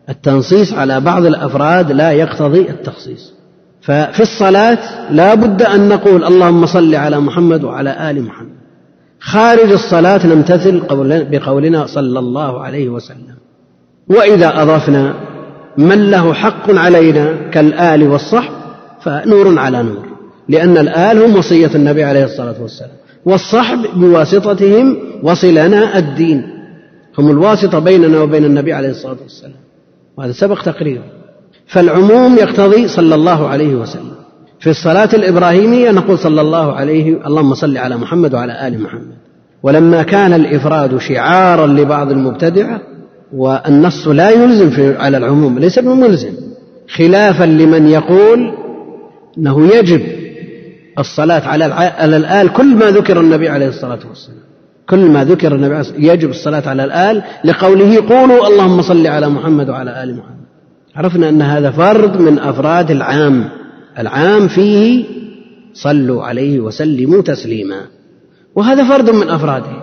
S1: التنصيص على بعض الأفراد لا يقتضي التخصيص ففي الصلاة لا بد أن نقول اللهم صل على محمد وعلى آل محمد خارج الصلاة نمتثل بقولنا صلى الله عليه وسلم وإذا أضفنا من له حق علينا كالآل والصحب فنور على نور لأن الآل هم وصية النبي عليه الصلاة والسلام والصحب بواسطتهم وصلنا الدين هم الواسطة بيننا وبين النبي عليه الصلاة والسلام وهذا سبق تقريره فالعموم يقتضي صلى الله عليه وسلم في الصلاة الإبراهيمية نقول صلى الله عليه اللهم صل على محمد وعلى آل محمد ولما كان الإفراد شعارا لبعض المبتدعة والنص لا يلزم في على العموم ليس بملزم خلافا لمن يقول انه يجب الصلاة على على الآل كل ما ذكر النبي عليه الصلاة والسلام كل ما ذكر النبي عليه الصلاة يجب الصلاة على الآل لقوله قولوا اللهم صل على محمد وعلى آل محمد عرفنا أن هذا فرد من أفراد العام العام فيه صلوا عليه وسلموا تسليما وهذا فرد من أفراده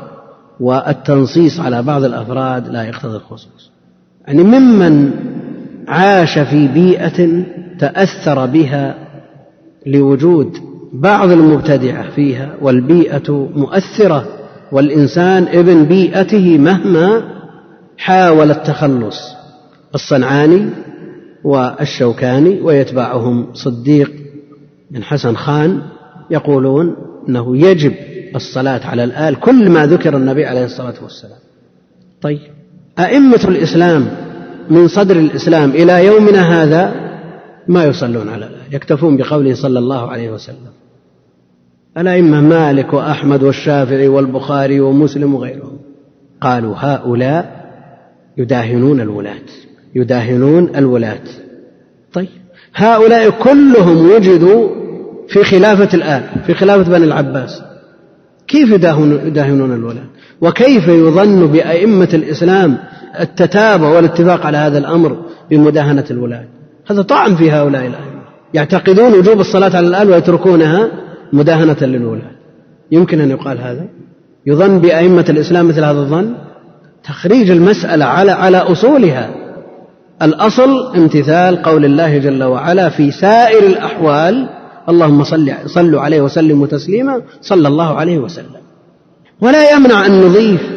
S1: والتنصيص على بعض الأفراد لا يقتضي الخصوص يعني ممن عاش في بيئة تأثر بها لوجود بعض المبتدعة فيها والبيئة مؤثرة والإنسان ابن بيئته مهما حاول التخلص الصنعاني والشوكاني ويتبعهم صديق بن حسن خان يقولون أنه يجب الصلاة على الآل كل ما ذكر النبي عليه الصلاة والسلام طيب أئمة الإسلام من صدر الإسلام إلى يومنا هذا ما يصلون على الآل يكتفون بقوله صلى الله عليه وسلم الأئمة مالك وأحمد والشافعي والبخاري ومسلم وغيرهم قالوا هؤلاء يداهنون الولاة يداهنون الولاة طيب هؤلاء كلهم وجدوا في خلافة الآن في خلافة بني العباس كيف يداهنون الولاة وكيف يظن بأئمة الإسلام التتابع والاتفاق على هذا الأمر بمداهنة الولاة هذا طعن في هؤلاء الأئمة يعتقدون وجوب الصلاة على الآل ويتركونها مداهنة للولاة يمكن أن يقال هذا يظن بأئمة الإسلام مثل هذا الظن تخريج المسألة على على أصولها الأصل امتثال قول الله جل وعلا في سائر الأحوال اللهم صل صلوا عليه وسلموا تسليما صلى الله عليه وسلم ولا يمنع أن نضيف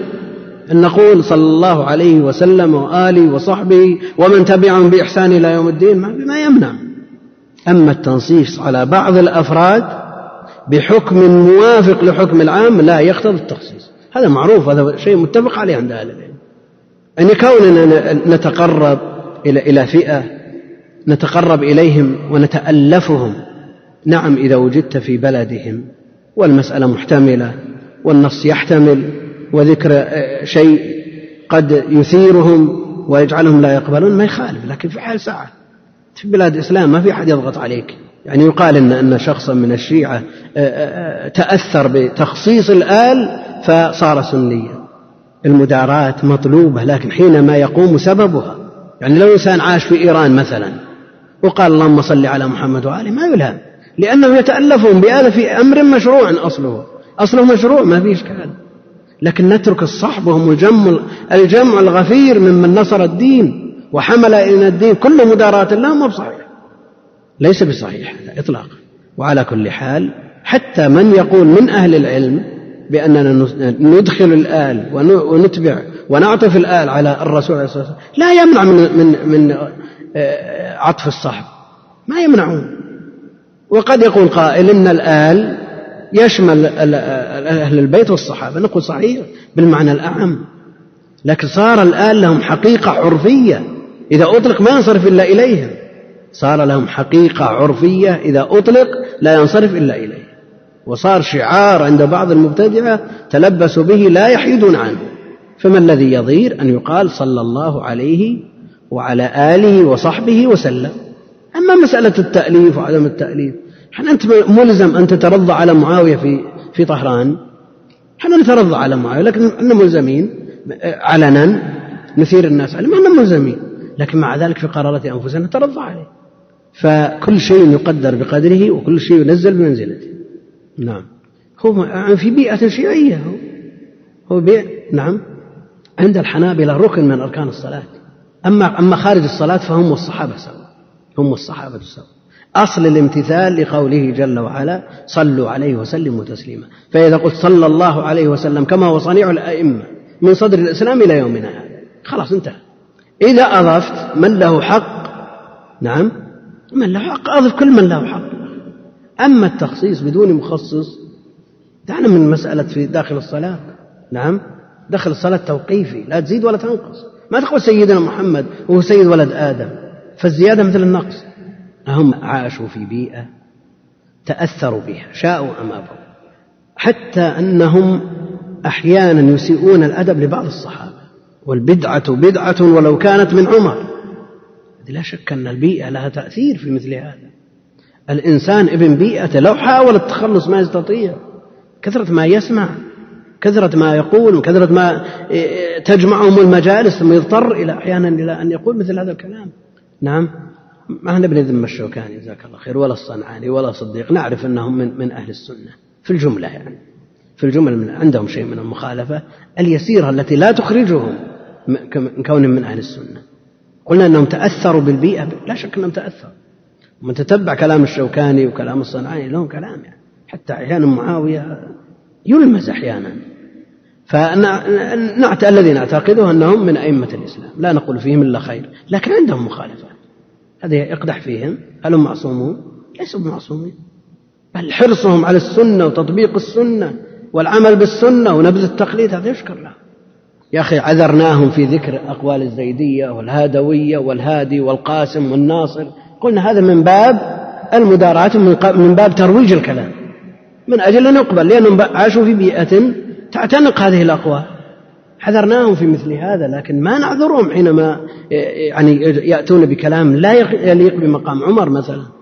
S1: أن نقول صلى الله عليه وسلم وآله وصحبه ومن تبعهم بإحسان إلى يوم الدين ما يمنع أما التنصيص على بعض الأفراد بحكم موافق لحكم العام لا يقتضي التخصيص هذا معروف هذا شيء متفق عليه عند أهل العلم أن كوننا نتقرب إلى إلى فئة نتقرب إليهم ونتألفهم نعم إذا وجدت في بلدهم والمسألة محتملة والنص يحتمل وذكر آه، شيء قد يثيرهم ويجعلهم لا يقبلون ما يخالف لكن في حال ساعة في بلاد الإسلام ما في أحد يضغط عليك يعني يقال إن, أن شخصا من الشيعة آه، آه، تأثر بتخصيص الآل فصار سنيا المداراة مطلوبة لكن حينما يقوم سببها يعني لو إنسان عاش في إيران مثلا وقال اللهم صل على محمد وآله ما يلهم لأنهم يتألفون بهذا في أمر مشروع أصله أصله مشروع ما فيه إشكال لكن نترك الصحب وهم الجمع, الجمع الغفير ممن نصر الدين وحمل إلى الدين كل مداراة الله ما بصحيح ليس بصحيح هذا إطلاقا وعلى كل حال حتى من يقول من أهل العلم بأننا ندخل الآل ونتبع ونعطف الآل على الرسول عليه الصلاة والسلام لا يمنع من من من آه، عطف الصحب ما يمنعون وقد يقول قائل إن الآل يشمل أهل البيت والصحابة نقول صحيح بالمعنى الأعم لكن صار الآل لهم حقيقة عرفية إذا أطلق ما ينصرف إلا إليهم صار لهم حقيقة عرفية إذا أطلق لا ينصرف إلا إليه وصار شعار عند بعض المبتدعة تلبسوا به لا يحيدون عنه فما الذي يضير أن يقال صلى الله عليه وعلى آله وصحبه وسلم أما مسألة التأليف وعدم التأليف هل أنت ملزم أن تترضى على معاوية في في طهران؟ احنا نترضى على معاوية لكن احنا ملزمين آه، علنا نثير الناس عليه ما احنا ملزمين لكن مع ذلك في قرارات أنفسنا نترضى عليه فكل شيء يقدر بقدره وكل شيء ينزل بمنزلته نعم هو في بيئة شيعية هو هو بيئة نعم عند الحنابلة ركن من أركان الصلاة أما أما خارج الصلاة فهم والصحابة سواء هم الصحابة السبعة أصل الامتثال لقوله جل وعلا صلوا عليه وسلموا تسليما فإذا قلت صلى الله عليه وسلم كما هو صنيع الأئمة من صدر الإسلام إلى يومنا هذا خلاص انتهى إذا أضفت من له حق نعم من له حق أضف كل من له حق أما التخصيص بدون مخصص دعنا من مسألة في داخل الصلاة نعم داخل الصلاة توقيفي لا تزيد ولا تنقص ما تقول سيدنا محمد وهو سيد ولد آدم فالزيادة مثل النقص هم عاشوا في بيئة تأثروا بها شاءوا أم أبوا حتى أنهم أحيانا يسيئون الأدب لبعض الصحابة والبدعة بدعة ولو كانت من عمر لا شك أن البيئة لها تأثير في مثل هذا الإنسان ابن بيئته لو حاول التخلص ما يستطيع كثرة ما يسمع كثرة ما يقول وكثرة ما إيه، تجمعهم المجالس ثم يضطر إلى أحيانا إلى أن يقول مثل هذا الكلام نعم ما احنا بنذم الشوكاني جزاك الله خير ولا الصنعاني ولا صديق نعرف انهم من من اهل السنه في الجمله يعني في الجمل من عندهم شيء من المخالفه اليسيره التي لا تخرجهم من كون من اهل السنه قلنا انهم تاثروا بالبيئه لا شك انهم تاثروا ومن تتبع كلام الشوكاني وكلام الصنعاني لهم كلام يعني حتى احيانا معاويه يلمز احيانا فنعت الذي نعتقده أنهم من أئمة الإسلام لا نقول فيهم إلا خير لكن عندهم مخالفات هذا اقدح فيهم هل هم معصومون ليسوا بمعصومين بل حرصهم على السنة وتطبيق السنة والعمل بالسنة ونبذ التقليد هذا يشكر له يا أخي عذرناهم في ذكر أقوال الزيدية والهادوية والهادي والقاسم والناصر قلنا هذا من باب المداراة من باب ترويج الكلام من أجل أن يقبل لأنهم عاشوا في بيئة تعتنق هذه الأقوال حذرناهم في مثل هذا لكن ما نعذرهم حينما يعني يأتون بكلام لا يليق بمقام عمر مثلا